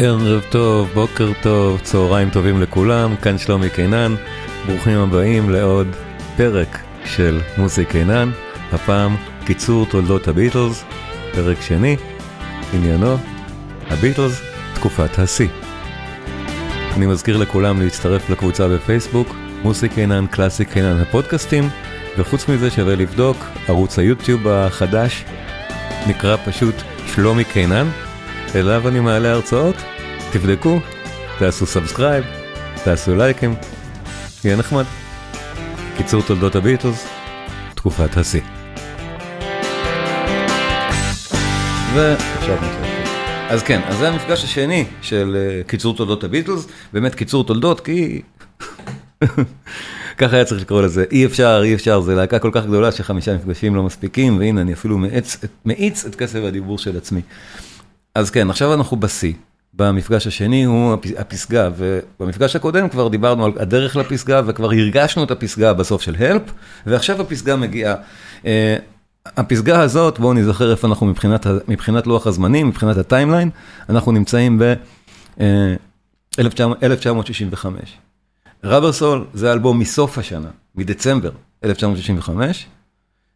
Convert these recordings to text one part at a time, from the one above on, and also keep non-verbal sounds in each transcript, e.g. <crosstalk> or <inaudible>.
ערב טוב, בוקר טוב, צהריים טובים לכולם, כאן שלומי קינן, ברוכים הבאים לעוד פרק של מוזי קינן, הפעם קיצור תולדות הביטלס, פרק שני, עניינו, הביטלס, תקופת השיא. אני מזכיר לכולם להצטרף לקבוצה בפייסבוק, מוזי קינן, קלאסי קינן הפודקאסטים, וחוץ מזה שווה לבדוק, ערוץ היוטיוב החדש נקרא פשוט שלומי קינן. אליו אני מעלה הרצאות, תבדקו, תעשו subscribe, תעשו לייקים, יהיה נחמד. קיצור תולדות הביטלס, תקופת השיא. ועכשיו. אז כן, אז זה המפגש השני של אה, קיצור תולדות הביטלס, באמת קיצור תולדות כי... <laughs> ככה היה צריך לקרוא לזה, אי אפשר, אי אפשר, זה להקה כל כך גדולה שחמישה מפגשים לא מספיקים, והנה אני אפילו מאיץ את כסף הדיבור של עצמי. אז כן, עכשיו אנחנו בשיא. במפגש השני הוא הפסגה, ובמפגש הקודם כבר דיברנו על הדרך לפסגה, וכבר הרגשנו את הפסגה בסוף של הלפ, ועכשיו הפסגה מגיעה. אה, הפסגה הזאת, בואו נזכר איפה אנחנו מבחינת, מבחינת לוח הזמנים, מבחינת הטיימליין, אנחנו נמצאים ב-1965. רבר סול זה אלבום מסוף השנה, מדצמבר 1965,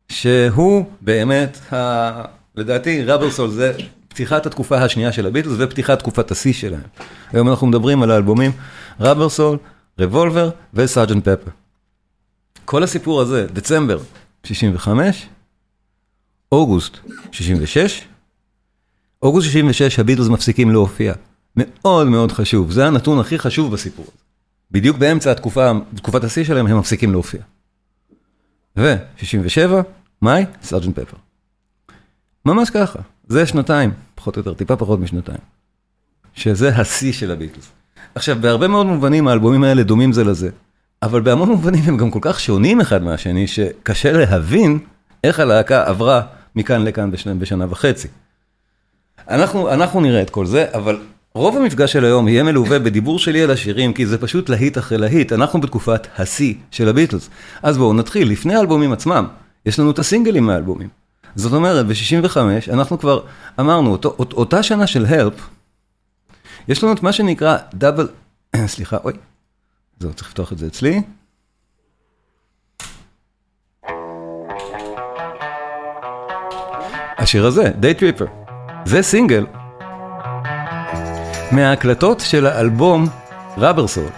שהוא באמת, ה... לדעתי רבר סול זה פתיחת התקופה השנייה של הביטלס ופתיחת תקופת השיא שלהם. היום אנחנו מדברים על האלבומים רבר סול, רבולבר וסארג'נט פפר. כל הסיפור הזה, דצמבר 65, אוגוסט 66, אוגוסט 66 הביטלס מפסיקים להופיע. מאוד מאוד חשוב, זה הנתון הכי חשוב בסיפור הזה. בדיוק באמצע התקופה, תקופת השיא שלהם הם מפסיקים להופיע. ו-67, מאי, סארג'נט פפר. ממש ככה. זה שנתיים, פחות או יותר, טיפה פחות משנתיים. שזה השיא של הביטלס. עכשיו, בהרבה מאוד מובנים האלבומים האלה דומים זה לזה, אבל בהמון מובנים הם גם כל כך שונים אחד מהשני, שקשה להבין איך הלהקה עברה מכאן לכאן בשנה, בשנה וחצי. אנחנו, אנחנו נראה את כל זה, אבל רוב המפגש של היום יהיה מלווה בדיבור שלי על השירים, כי זה פשוט להיט אחרי להיט, אנחנו בתקופת השיא של הביטלס. אז בואו נתחיל, לפני האלבומים עצמם, יש לנו את הסינגלים מהאלבומים. זאת אומרת, ב-65 אנחנו כבר אמרנו, אותו, אותה שנה של הלפ, יש לנו את מה שנקרא דאבל, <clears throat> סליחה, אוי, זהו, צריך לפתוח את זה אצלי. השיר הזה, Day Tripper, זה סינגל מההקלטות של האלבום Rubber Soul.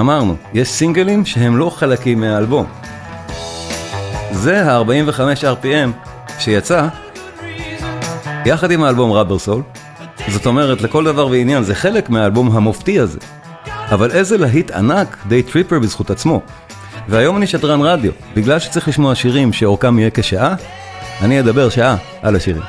אמרנו, יש סינגלים שהם לא חלקים מהאלבום. זה ה-45 RPM שיצא, יחד עם האלבום Rubber Soul, זאת אומרת, לכל דבר ועניין, זה חלק מהאלבום המופתי הזה. אבל איזה להיט ענק Day Tripper בזכות עצמו. והיום אני שדרן רדיו, בגלל שצריך לשמוע שירים שאורכם יהיה כשעה, אני אדבר שעה על השירים.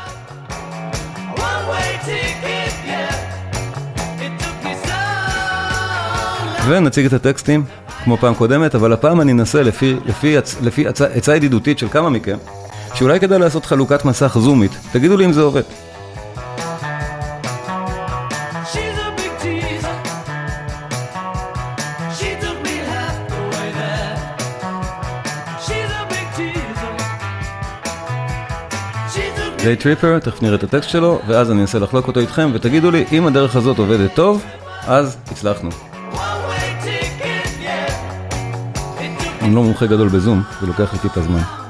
ונציג את הטקסטים כמו פעם קודמת, אבל הפעם אני אנסה לפי, עצה ידידותית של כמה מכם, שאולי כדאי לעשות חלוקת מסך זומית, תגידו לי אם זה עובד. דיי טריפר, תכף נראה את הטקסט שלו, ואז אני אנסה לחלוק אותו איתכם, ותגידו לי, אם הדרך הזאת עובדת טוב, אז הצלחנו. אני לא מומחה גדול בזום, זה לוקח לי טיפה זמן.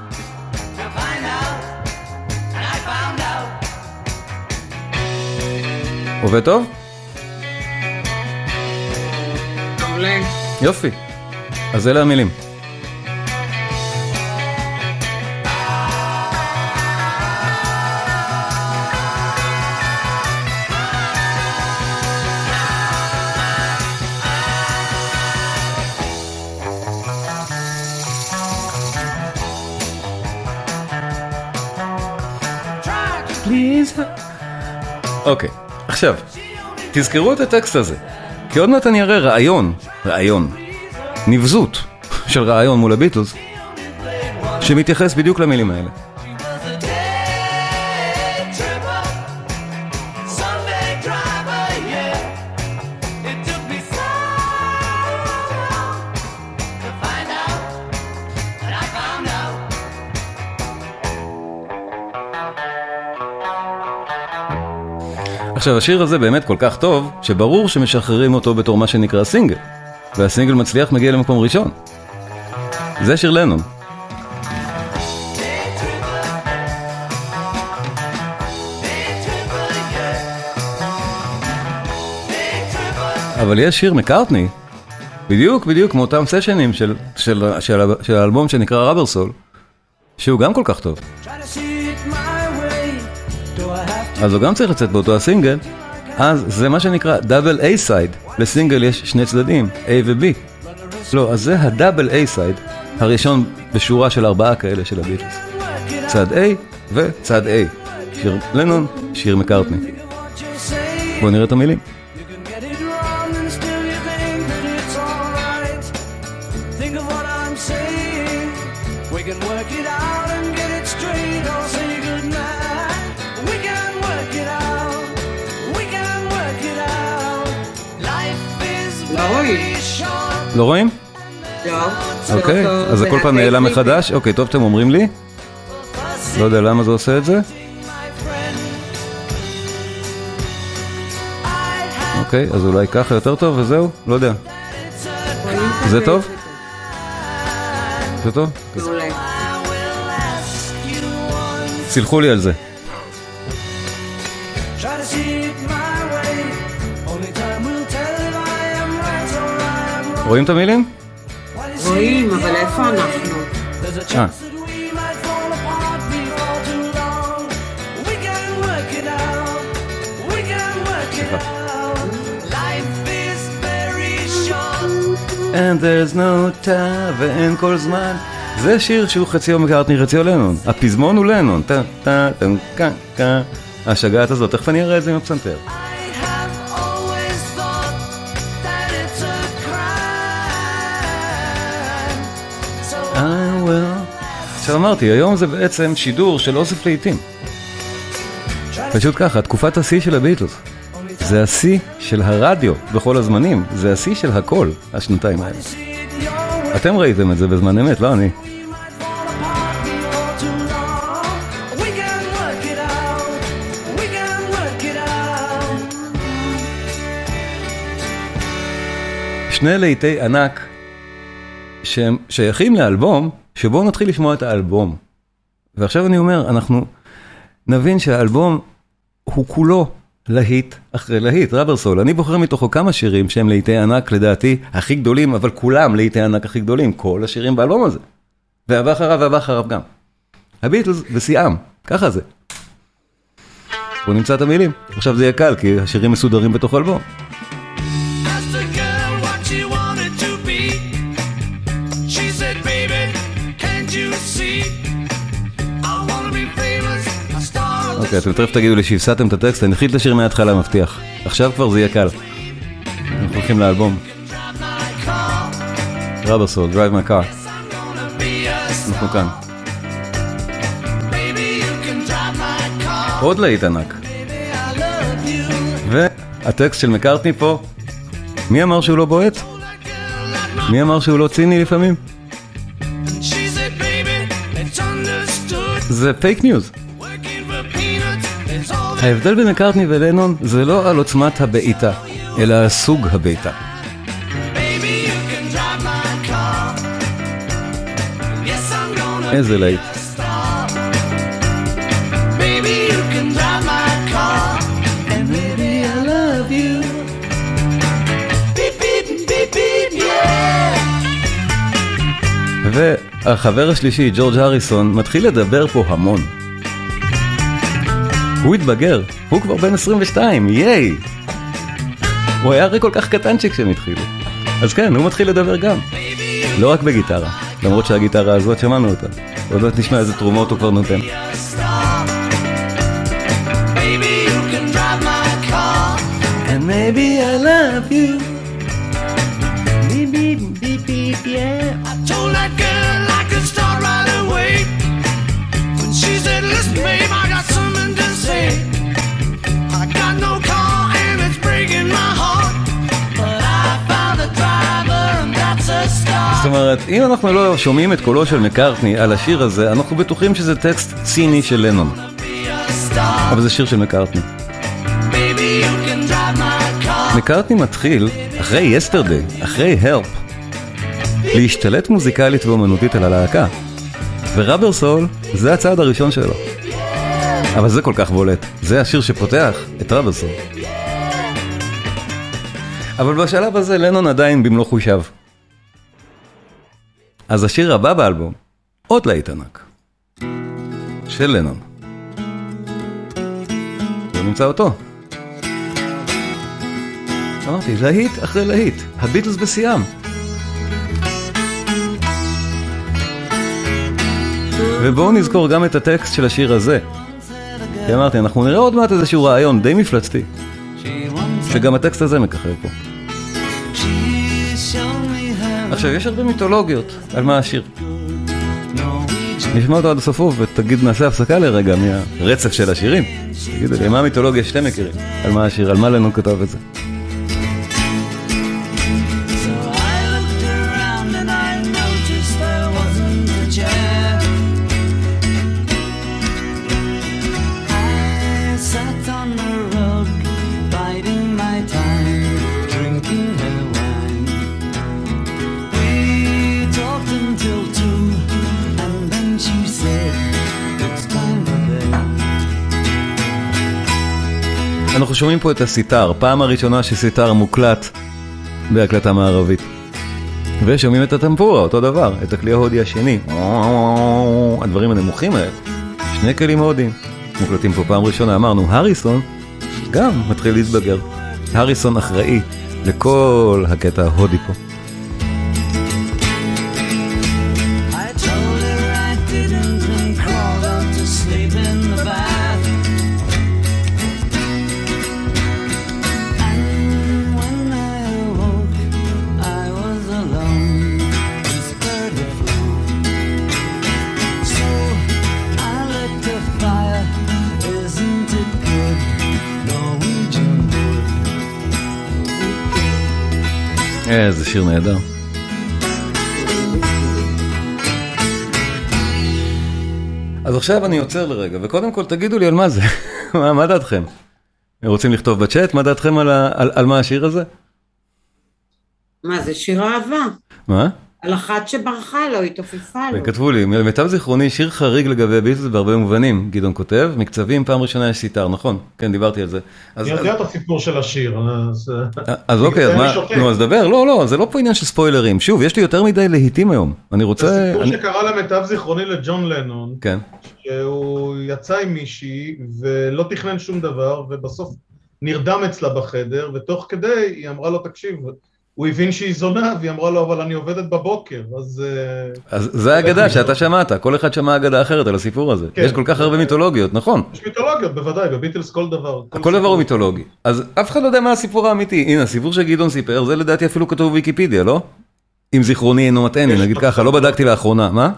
עובד טוב? מעולה. יופי. אז אלה המילים. אוקיי. Okay. עכשיו, תזכרו את הטקסט הזה, כי עוד מעט אני אראה רעיון, רעיון, נבזות של רעיון מול הביטלס, שמתייחס בדיוק למילים האלה. עכשיו, השיר הזה באמת כל כך טוב, שברור שמשחררים אותו בתור מה שנקרא סינגל. והסינגל מצליח מגיע למקום ראשון. זה שיר לנון. אבל יש שיר מקארטני, בדיוק, בדיוק, מאותם סשנים של, של, של, של האלבום שנקרא רבר סול, שהוא גם כל כך טוב. אז הוא גם צריך לצאת באותו הסינגל, אז זה מה שנקרא double A side, לסינגל יש שני צדדים, A ו-B. לא, אז זה ה double A side, הראשון בשורה של ארבעה כאלה של הביטלס. צד A וצד A. שיר לנון, שיר מקארטני. בואו נראה את המילים. לא רואים? לא. אוקיי, אז זה כל פעם נעלם מחדש. אוקיי, טוב שאתם אומרים לי. לא יודע למה זה עושה את זה. אוקיי, אז אולי ככה יותר טוב וזהו? לא יודע. זה טוב? זה טוב? מעולה. סלחו לי על זה. רואים את המילים? רואים, אבל איפה אנחנו? אה. And there's no time ואין כל זמן זה שיר שהוא חציו מקארטני חציו לנון הפזמון הוא לנון טה טה טה קה קה השגעת הזאת תכף אני אראה את זה עם הפסנתר עכשיו אמרתי, היום זה בעצם שידור של אוסף לעיתים. פשוט ככה, תקופת השיא של הביטלס. זה השיא של הרדיו בכל הזמנים, זה השיא של הכל, השנתיים האלה. אתם ראיתם את זה בזמן אמת, לא אני. שני להיטי ענק שהם שייכים לאלבום, שבואו נתחיל לשמוע את האלבום. ועכשיו אני אומר, אנחנו נבין שהאלבום הוא כולו להיט אחרי להיט, רבר סול. אני בוחר מתוכו כמה שירים שהם להיטי ענק לדעתי הכי גדולים, אבל כולם להיטי ענק הכי גדולים, כל השירים באלבום הזה. והבא אחריו והבא אחריו גם. הביטלס בשיאם, ככה זה. בואו נמצא את המילים, עכשיו זה יהיה קל כי השירים מסודרים בתוך אלבום. אתם תכף תגידו לי שהפסדתם את הטקסט, אני אתחיל את השיר מההתחלה, מבטיח. עכשיו כבר זה יהיה קל. אנחנו הולכים לאלבום. רבר סול, Drive My Car. אנחנו כאן. עוד להיט ענק. והטקסט של מקארטני פה, מי אמר שהוא לא בועט? מי אמר שהוא לא ציני לפעמים? זה פייק ניוז. ההבדל בין מקארטני ולנון זה לא על עוצמת הבעיטה, אלא על סוג הבעיטה. איזה להיט. yeah. והחבר השלישי, ג'ורג' הריסון, מתחיל לדבר פה המון. הוא התבגר, הוא כבר בן 22, ייי! הוא היה הרי כל כך קטנצ'יק כשהם התחילו. אז כן, הוא מתחיל לדבר גם. לא רק בגיטרה, למרות שהגיטרה הזאת שמענו אותה. עוד מעט נשמע איזה תרומות הוא כבר נותן. And maybe I love you. זאת. אומרת, אם אנחנו לא שומעים את קולו של מקארטני על השיר הזה, אנחנו בטוחים שזה טקסט ציני של לנון. אבל זה שיר של מקארטני. מקארטני מתחיל, אחרי יסטרדי, אחרי הלפ, להשתלט מוזיקלית ואומנותית על הלהקה. וראבר סול זה הצעד הראשון שלו. אבל זה כל כך בולט, זה השיר שפותח את ראבר סול. אבל בשלב הזה לנון עדיין במלוא חושיו. אז השיר הבא באלבום, עוד להיט ענק. של לנון. ונמצא אותו. אמרתי, להיט אחרי להיט, הביטלס בשיאם. ובואו נזכור גם את הטקסט של השיר הזה. כי אמרתי, אנחנו נראה עוד מעט איזשהו רעיון די מפלצתי, שגם הטקסט הזה מככב פה. עכשיו, יש הרבה מיתולוגיות על מה השיר. נשמע אותו עד הסוף ותגיד, נעשה הפסקה לרגע מהרצף של השירים. תגידו לי, מה המיתולוגיה שאתם מכירים? על מה השיר, על מה לנון כתב את זה? שומעים פה את הסיטר, פעם הראשונה שסיטר מוקלט בהקלטה מערבית. ושומעים את הטמפורה, אותו דבר, את הכלי ההודי השני. הדברים הנמוכים האלה. שני כלים הודיים. מוקלטים פה פעם ראשונה, אמרנו, הריסון גם מתחיל להתבגר. הריסון אחראי לכל הקטע ההודי פה. שיר נהדר. אז עכשיו אני עוצר לרגע, וקודם כל תגידו לי על מה זה, <laughs> מה, מה דעתכם? רוצים לכתוב בצ'אט? מה דעתכם על, ה, על, על מה השיר הזה? מה זה שיר אהבה? מה? על אחת שברחה לו, התעופפה לו. כתבו לי, למיטב זיכרוני, שיר חריג לגבי הביטלס בהרבה מובנים, גדעון כותב, מקצבים, פעם ראשונה יש סיטר, נכון? כן, דיברתי על זה. אז, אני יודע את הסיפור של השיר, אז... אז אוקיי, אז מה. נו אז דבר, לא, לא, זה לא פה עניין של ספוילרים, שוב, יש לי יותר מדי להיטים היום, אני רוצה, זה סיפור אני, שקרה למיטב זיכרוני לג'ון לנון, כן, שהוא יצא עם מישהי ולא תכנן שום דבר, ובסוף נרדם אצלה בחדר, ותוך כדי היא אמרה לו, תקשיב, הוא הבין שהיא זונה, והיא אמרה לו, אבל אני עובדת בבוקר, אז... אה, אז זה האגדה שאתה שמעת, כל אחד שמע אגדה אחרת על הסיפור הזה, כן. יש כל כך הרבה מיתולוגיות, נכון? יש מיתולוגיות, בוודאי, בביטלס כל דבר. כל דבר הוא. מיתולוגי. אז אף אחד לא יודע מה הסיפור האמיתי. הנה, הסיפור שגדעון סיפר, זה לדעתי אפילו כתוב בוויקיפדיה, לא? אם זיכרוני אינו מטעני, יש נגיד. ככה, לא בדקתי לאחרונה. מה?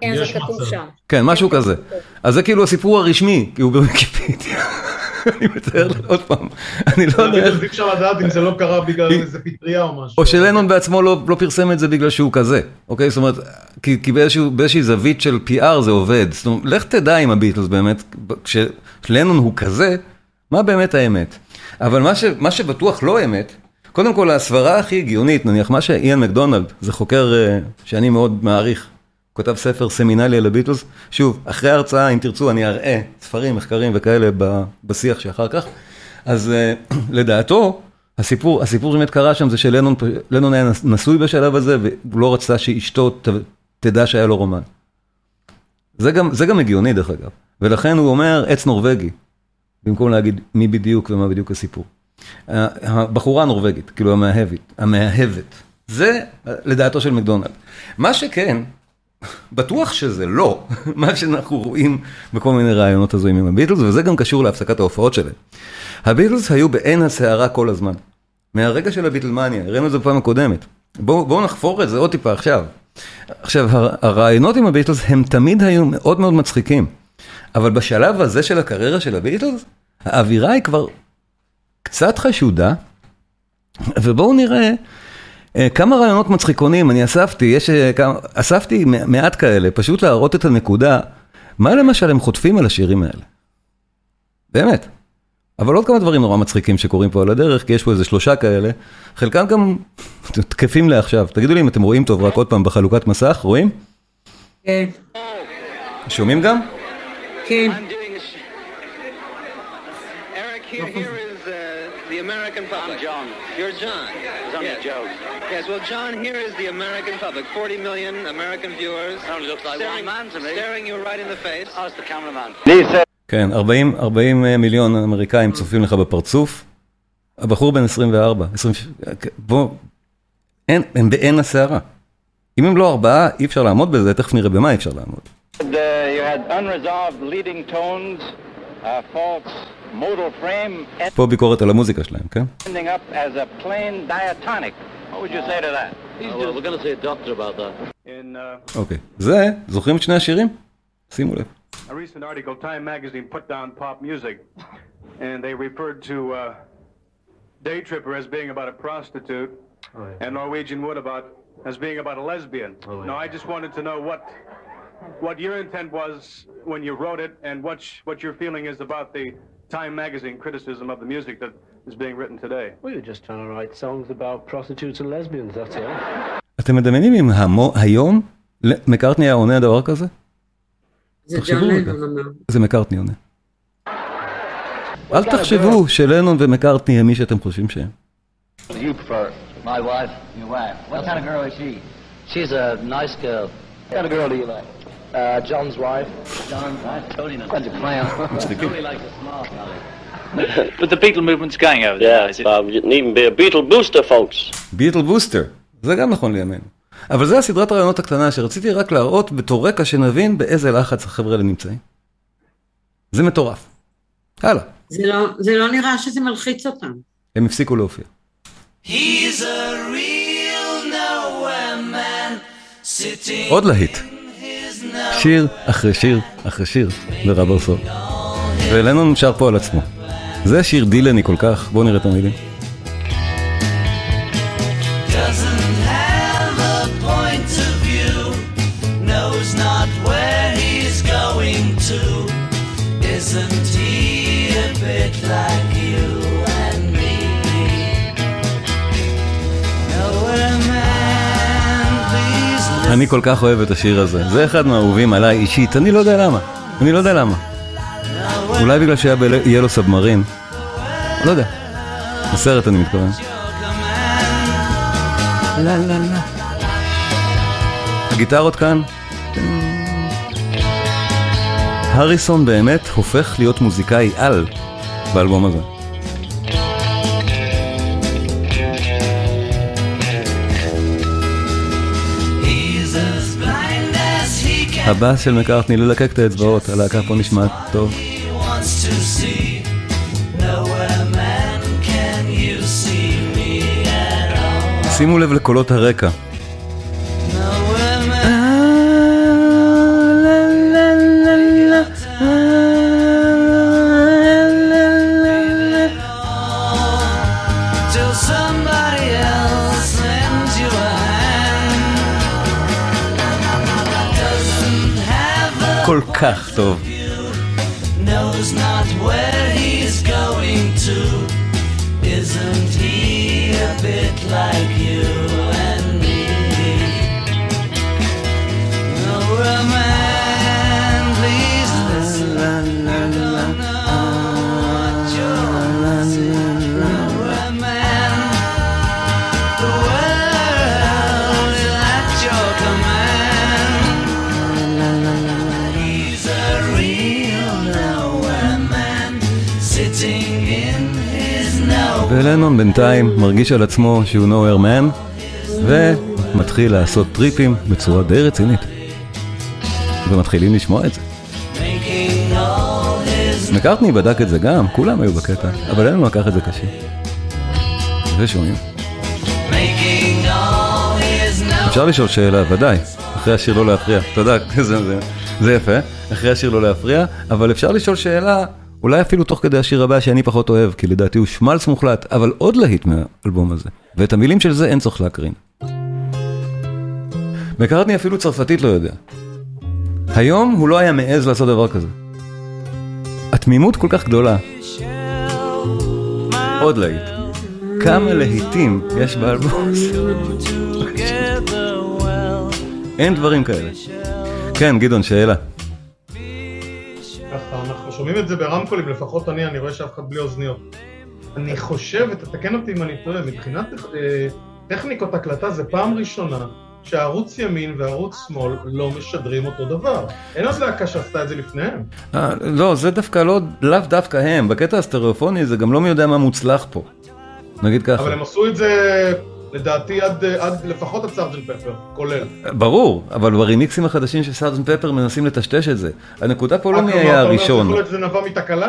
כן, זה כתוב. שם. כן, משהו כזה. אז זה כאילו הסיפור הרשמי, כי הוא בוויקיפדיה. אני מתאר לך עוד פעם, אני לא יודע אי אפשר לדעת אם זה לא קרה בגלל איזה פטריה או משהו. או שלנון בעצמו לא, לא פרסם את זה בגלל שהוא כזה, אוקיי? זאת אומרת, כי, באיזושהי זווית של PR זה עובד. זאת אומרת, לך תדע עם הביטלס באמת, כשלנון הוא כזה, מה באמת האמת? אבל מה, שבטוח לא אמת, קודם כל הסברה הכי הגיונית, נניח מה שאיאן מקדונלד, זה חוקר אה, שאני מאוד מעריך, כותב ספר סמינלי על הביטלס, שוב, אחרי ההרצאה, אם תרצו, אני אראה ספרים, מחקרים וכאלה בשיח שאחר כך, אז אה, <clears throat> לדעתו, הסיפור, הסיפור שבאמת קרה שם זה שלנון היה נשוי בשלב הזה, והוא לא רצה שאשתו ת, תדע שהיה לו רומן. זה גם, זה גם הגיוני דרך אגב, ולכן הוא אומר עץ נורבגי, במקום להגיד מי בדיוק ומה בדיוק הסיפור. הבחורה הנורבגית, כאילו המאהבת, המאהבת, זה לדעתו של מקדונלד. מה שכן, בטוח שזה לא <laughs> מה שאנחנו רואים בכל מיני רעיונות הזויים עם הביטלס, וזה גם קשור להפסקת ההופעות שלהם. הביטלס היו בעין הסערה כל הזמן. מהרגע של הביטלמניה, הראינו את זה בפעם הקודמת. בואו בוא נחפור את זה עוד טיפה עכשיו. עכשיו, הר- הרעיונות עם הביטלס הם תמיד היו מאוד מאוד מצחיקים, אבל בשלב הזה של הקריירה של הביטלס, האווירה היא כבר קצת חשודה, ובואו נראה אה, כמה רעיונות מצחיקונים אני אספתי, יש אה, כמה, אספתי מעט כאלה, פשוט להראות את הנקודה, מה למשל הם חוטפים על השירים האלה. באמת. אבל עוד כמה דברים נורא מצחיקים שקורים פה על הדרך, כי יש פה איזה שלושה כאלה, חלקם גם <laughs> תקפים לעכשיו. תגידו לי אם אתם רואים טוב, רק עוד פעם בחלוקת מסך, רואים? כן, שומעים גם? כן. Eric, here, here is uh, the American public. I'm John. You're John. Only yes. a joke. Yes, well, John, here is the American public. 40 million American viewers. Only looks like one man to me. Staring you right in the face. Ask the cameraman. כן, 40, 40 מיליון אמריקאים צופים לך בפרצוף. הבחור בן 24, 20, בוא, אין, הם בעין הסערה. אם הם לא ארבעה, אי אפשר לעמוד בזה, תכף נראה במה אי אפשר לעמוד. Uh, you had unresolved leading tones, uh, false modal frame, פה ביקורת על המוזיקה שלהם, כן? ending up as a plain diatonic. What would you say to that? Oh, well, we're going to see a doctor about that. In uh, אוקיי. זה, זוכרים את שני השירים? שימו לב. A recent article, Time Magazine put down pop music, and they referred to uh, Day Tripper as being about a prostitute, and Norwegian Wood about as being about a lesbian. Now, I just wanted to know what what your intent was when you wrote it, and what sh- what your feeling is about the Time Magazine criticism of the music that is being written today. We were just trying to write songs about prostitutes and lesbians, that's all. אתם מדמיינים אם המו, היום מקארטני היה עונה דבר כזה? זה תחשבו ג'ון רגע. לנון אמר. זה מקארטני עונה. אל תחשבו שלנון ומקארטני הם מי שאתם חושבים שהם. You prefer my wife? Your wife. What kind of girl is she? She's a nice girl. What kind of girl do you like? Uh, John's wife. John, I told you not. Bunch of clowns. Totally like a smart. But the Beatle movement's going over there, Yeah, is it? Bob, you can even be a Beetle booster, folks. ביטל בוסטר, זה גם נכון לימינו. אבל זה הסדרת הרעיונות הקטנה שרציתי רק להראות בתור רקע שנבין באיזה לחץ החבר'ה האלה נמצאים. זה מטורף. הלאה, זה לא- זה לא נראה שזה מלחיץ אותם. הם הפסיקו להופיע. He's a real nowhere man sitting עוד להיט. שיר אחרי שיר אחרי שיר לרבר סול. ולנון נשאר פה על עצמו. זה שיר דילני כל כך, בואו נראה את המילים. Like אני כל כך אוהב את השיר הזה, זה אחד מהאהובים עליי אישית, אני לא יודע למה, אני לא יודע למה. אולי בגלל שהיה לו סאבמרין, לא יודע. בסרט אני מתכוון. לה לה לה. הגיטרות כאן. הריסון באמת הופך להיות מוזיקאי על באלבום הזה. הבאס של מקארטני ללקק את האצבעות, הלהקה פה נשמעת טוב. שימו לב לקולות הרקע. כך טוב. ולנון בינתיים מרגיש על עצמו שהוא nowhere man, ומתחיל לעשות טריפים בצורה די רצינית. ומתחילים לשמוע את זה. מקארטני בדק את זה גם, כולם היו בקטע, אבל לנון לקח את זה קשה. ושומעים. אפשר לשאול שאלה, ודאי, אחרי השיר לא להפריע, תודה, <laughs> זה, זה, זה יפה, אחרי השיר לא להפריע, אבל אפשר לשאול שאלה, אולי אפילו תוך כדי השיר הבא שאני פחות אוהב, כי לדעתי הוא שמלס מוחלט, אבל עוד להיט מהאלבום הזה, ואת המילים של זה אין צורך להקרין. מקארטני אפילו צרפתית לא יודע. היום הוא לא היה מעז לעשות דבר כזה. התמימות כל כך גדולה, עוד להיט. כמה להיטים יש באלבום הזה. <laughs> אין דברים כאלה. כן, גדעון, שאלה. שומעים את זה ברמקולים, לפחות אני, אני רואה שאף אחד בלי אוזניות. אני חושב, ותתקן אותי אם אני טועה, מבחינת אה, טכניקות הקלטה זה פעם ראשונה שערוץ ימין וערוץ שמאל לא משדרים אותו דבר. אין עוד להקה שעשתה את זה לפניהם. אה, לא, זה דווקא לא, לאו דווקא הם. בקטע הסטריאופוני זה גם לא מי יודע מה מוצלח פה. נגיד ככה. אבל הם עשו את זה, לדעתי, עד, עד לפחות עד סארג'נט פפר, כולל. ברור, אבל ברימיקסים החדשים של סארג'נט פפר מנסים לטשטש את זה. הנקודה פה לא מי אה, היה הראשון. יכול להיות שזה נבע מתקלה?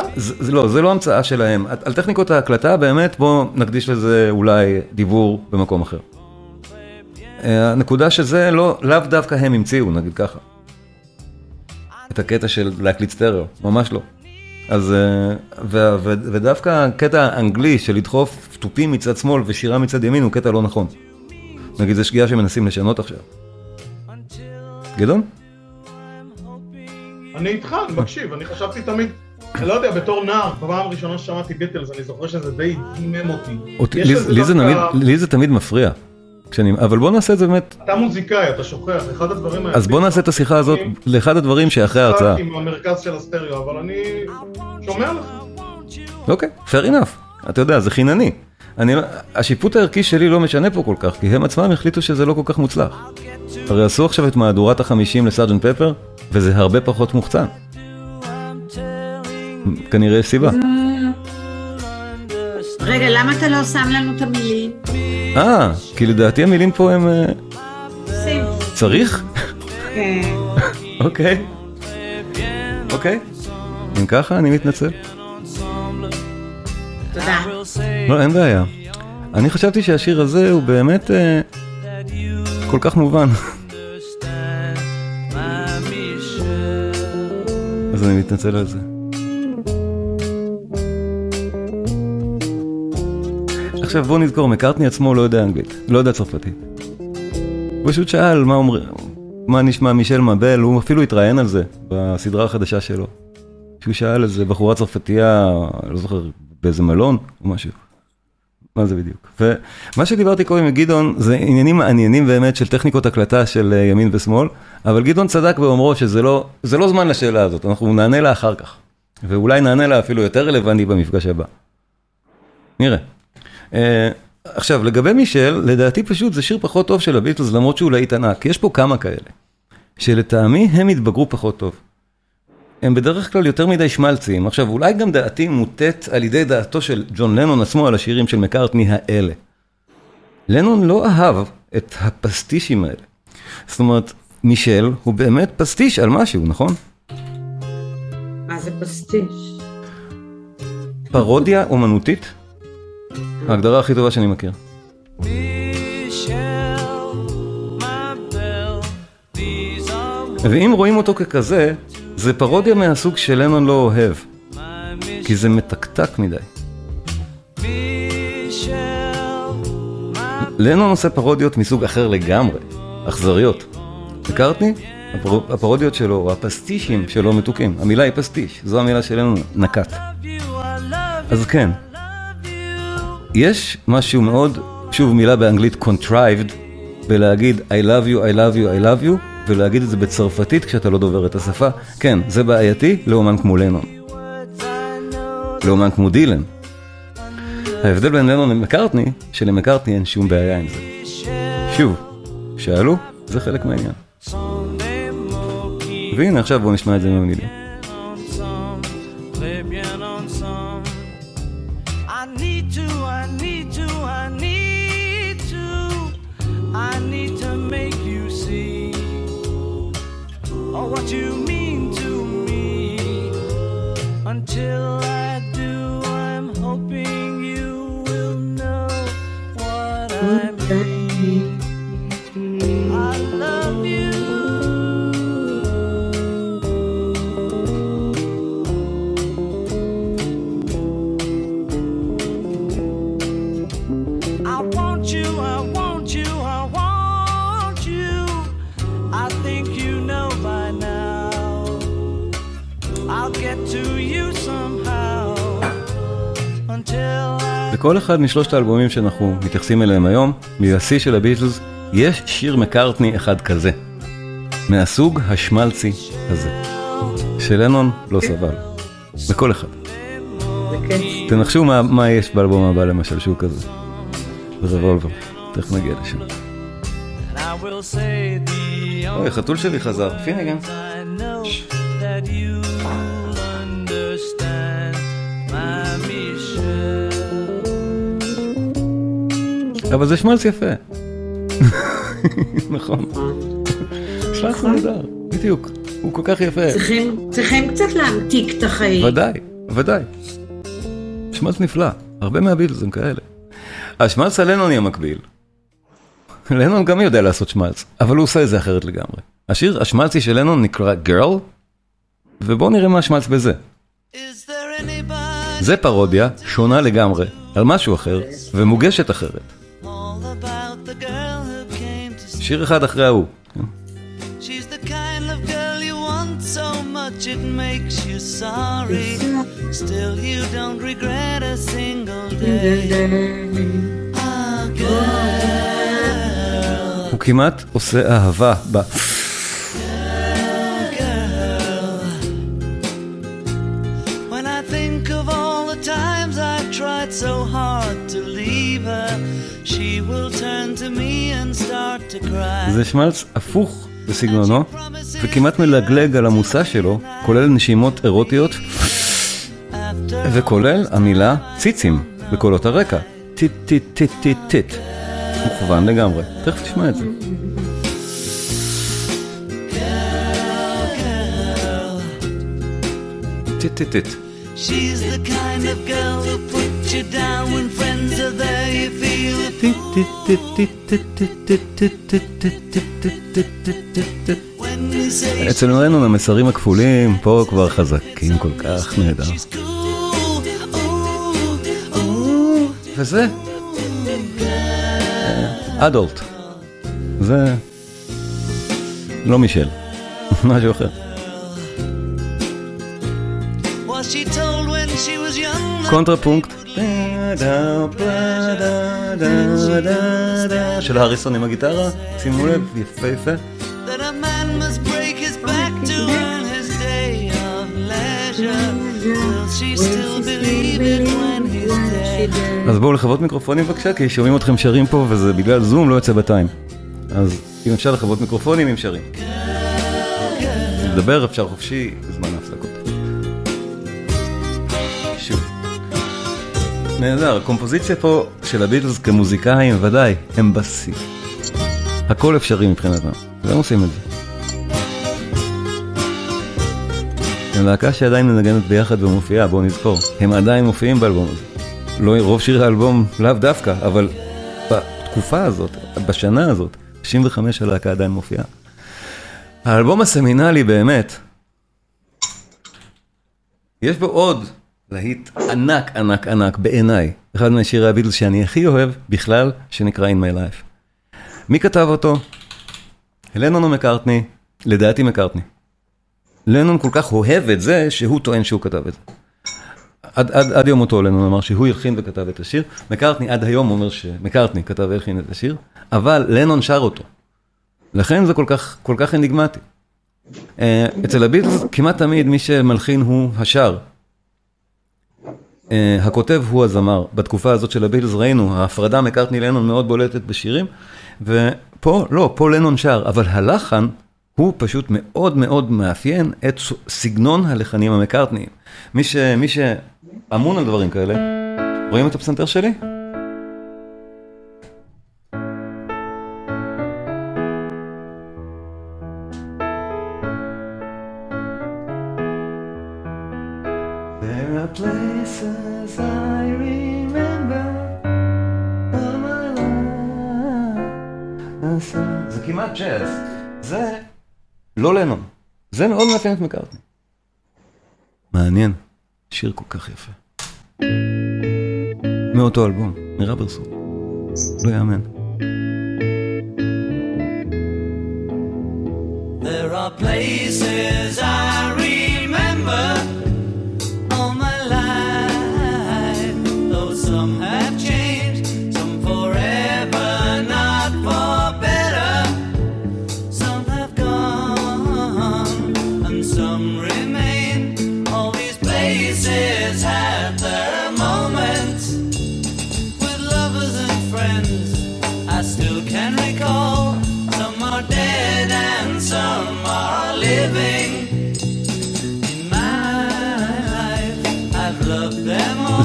לא, זה לא המצאה שלהם. על טכניקות ההקלטה באמת בואו נקדיש לזה אולי דיבור במקום אחר. אה, הנקודה שזה לא, לאו דווקא הם המציאו, נגיד ככה. את הקטע של להקליט סטריאו, ממש לא. אז, אה, ו, ו, ודווקא הקטע האנגלי של לדחוף תופים מצד שמאל ושירה מצד ימין הוא קטע לא נכון. נגיד, זו שגיאה שמנסים לשנות עכשיו. גדעון? אני איתך, אני מקשיב, אני חשבתי תמיד, אני לא יודע, בתור נער, בפעם הראשונה ששמעתי ביטלס, אני זוכר שזה די דימם אותי. זה לי זה תמיד מפריע. כשאני, אבל בוא נעשה את זה באמת, אתה מוזיקאי, אתה שוכח, אחד הדברים האלה. אז בוא נעשה את השיחה הזאת לאחד הדברים שאחרי ההרצאה. עם המרכז של הסטריאו, אבל אני שומע לך. אוקיי, fair enough. אתה יודע, זה חינני. אני, לא- השיפוט הערכי שלי לא משנה פה כל כך, כי הם עצמם החליטו שזה לא כל כך מוצלח. הרי עשו עכשיו את מהדורת החמישים לסארג'נט פפר, וזה הרבה פחות מוחצן. כנראה יש סיבה. רגע, למה אתה לא שם לנו את המילים? אה, כי לדעתי המילים פה הם... אה. צריך? כן. אוקיי. אוקיי. אם ככה, אני מתנצל. תודה. לא, אין בעיה. אני חשבתי שהשיר הזה הוא באמת אה, כל כך מובן. אז אני מתנצל על זה. עכשיו בוא נזכור, מקארטני עצמו לא יודע אנגלית, לא יודע צרפתית. הוא פשוט שאל מה אומר, מה נשמע מישל מבל, הוא אפילו התראיין על זה בסדרה החדשה שלו. שהוא שאל איזה בחורה צרפתייה, לא זוכר, באיזה מלון או משהו. מה זה בדיוק? ומה שדיברתי קודם עם גדעון זה עניינים מעניינים באמת של טכניקות הקלטה של אה, ימין ושמאל, אבל גדעון צדק באומרו שזה לא, לא זמן לשאלה הזאת, אנחנו נענה לה אחר כך. ואולי נענה לה אפילו יותר רלוונטי במפגש הבא. נראה. Uh, עכשיו, לגבי מישל, לדעתי פשוט זה שיר פחות טוב של הביטלס, למרות שהוא להיט ענק. יש פה כמה כאלה, שלטעמי הם התבגרו פחות טוב. הם בדרך כלל יותר מדי שמלציים. עכשיו, אולי גם דעתי מוטט על ידי דעתו של ג'ון לנון עצמו על השירים של מקארטני האלה. לנון לא אהב את הפסטישים האלה. זאת אומרת, מישל הוא באמת פסטיש על משהו, נכון? מה זה פסטיש? פרודיה אומנותית? ההגדרה הכי טובה שאני מכיר. ואם רואים אותו ככזה, זה פרודיה מהסוג שלנון לא אוהב. כי זה מתקתק מדי. לנון עושה פרודיות מסוג אחר לגמרי, אכזריות. מקארטני, הפר... הפרודיות שלו, או הפסטישים שלו מתוקים. המילה היא פסטיש, זו המילה שלנו נקט. אז כן, יש משהו מאוד, שוב מילה באנגלית contrived, בלהגיד I love you, I love you, I love you, ולהגיד את זה בצרפתית כשאתה לא דובר את השפה. כן, זה בעייתי לאומן כמו לנון. לאומן כמו דילן. ההבדל בין לנון למקארטני, שלמקארטני אין שום בעיה עם זה. שוב, שאלו, זה חלק מהעניין. והנה עכשיו בואו נשמע את זה מהמילים. בכל אחד משלושת האלבומים שאנחנו מתייחסים אליהם היום, מהשיא של הביטלס, יש שיר מקארטני אחד כזה. מהסוג השמלצי הזה. שלנון לא סבל. בכל אחד. תנחשו מה, מה יש באלבום הבא למשל שהוא כזה. רבולבר. תכף נגיע לשם. אוי, החתול שלי חזר. פיניגן. אבל זה שמלץ יפה. <laughs> נכון. שמלץ נהדר, בדיוק. הוא כל כך יפה. צריכים, צריכים קצת להמתיק את החיים. ודאי, ודאי. שמלץ נפלא, הרבה מהביטלס הם כאלה. השמלץ הלנוני המקביל. לנון גם יודע לעשות שמלץ, אבל הוא עושה את זה אחרת לגמרי. השיר השמלצי של לנון נקרא Girl, ובואו נראה מה השמלץ בזה. זה פרודיה שונה לגמרי, על משהו אחר, ומוגשת אחרת. שיר אחד אחרי ההוא. She's the kind of girl you want so much it makes you sorry. Still, you don't regret a single day. Ah, girl, הוא כמעט עושה אהבה ב... זה שמלץ הפוך בסגנונו, וכמעט מלגלג על המושא שלו, כולל נשימות אירוטיות, וכולל המילה ציצים בקולות הרקע. tit tit tit tit tit. מוכוון לגמרי. תכף תשמע את זה. tit tit tit. She's the kind of girl who puts you down when אצל נורנו המסרים הכפולים פה כבר חזקים כל כך נהדר. וזה adult. זה לא Michelle, <laughs> משהו אחר. קונטרפונקט של האריסון עם הגיטרה, שימו לב, יפה יפה. אז בואו לחברות מיקרופונים בבקשה, כי שומעים אתכם שרים פה וזה בגלל זום לא יוצא בטיים. אז אם אפשר לחברות מיקרופונים, אם שרים. לדבר אפשר חופשי בזמן נהדר, הקומפוזיציה פה של הביטלס כמוזיקאים, ודאי, הם בשיא. הכל אפשרי מבחינתם, והם עושים את זה. הם להקה שעדיין מנגנת ביחד ומופיעה, בואו נזכור. הם עדיין מופיעים באלבום הזה. לא רוב שירי האלבום לאו דווקא, אבל בתקופה הזאת, בשנה הזאת, 95 הלהקה עדיין מופיעה. האלבום הסמינלי באמת, יש בו עוד להיט ענק ענק ענק בעיניי, אחד משירי הביטלס שאני הכי אוהב בכלל, שנקרא In My Life. מי כתב אותו? לנון או מקארטני? לדעתי מקארטני. לנון כל כך אוהב את זה, שהוא טוען שהוא כתב את זה. עד, עד, עד יום מותו לנון אמר שהוא הלחין וכתב את השיר. מקארטני עד היום אומר שמקארטני כתב והלחין את השיר, אבל לנון שר אותו. לכן זה כל כך, כל כך אניגמטי. אה, אצל הביטלס כמעט תמיד מי שמלחין הוא השר. אה, הכותב הוא הזמר. בתקופה הזאת של הביטלס ראינו, ההפרדה מקארטני לנון מאוד בולטת בשירים, ופה, לא, פה לנון שר, אבל הלחן הוא פשוט מאוד מאוד מאפיין את סגנון הלחנים המקארטניים. מי שאמון על דברים כאלה, רואים את הפסנתר שלי? זה מאוד מאפיין את מקארטני. מעניין. שיר כל כך יפה. מאותו אלבום, מרברסון. לא יאמן. There are places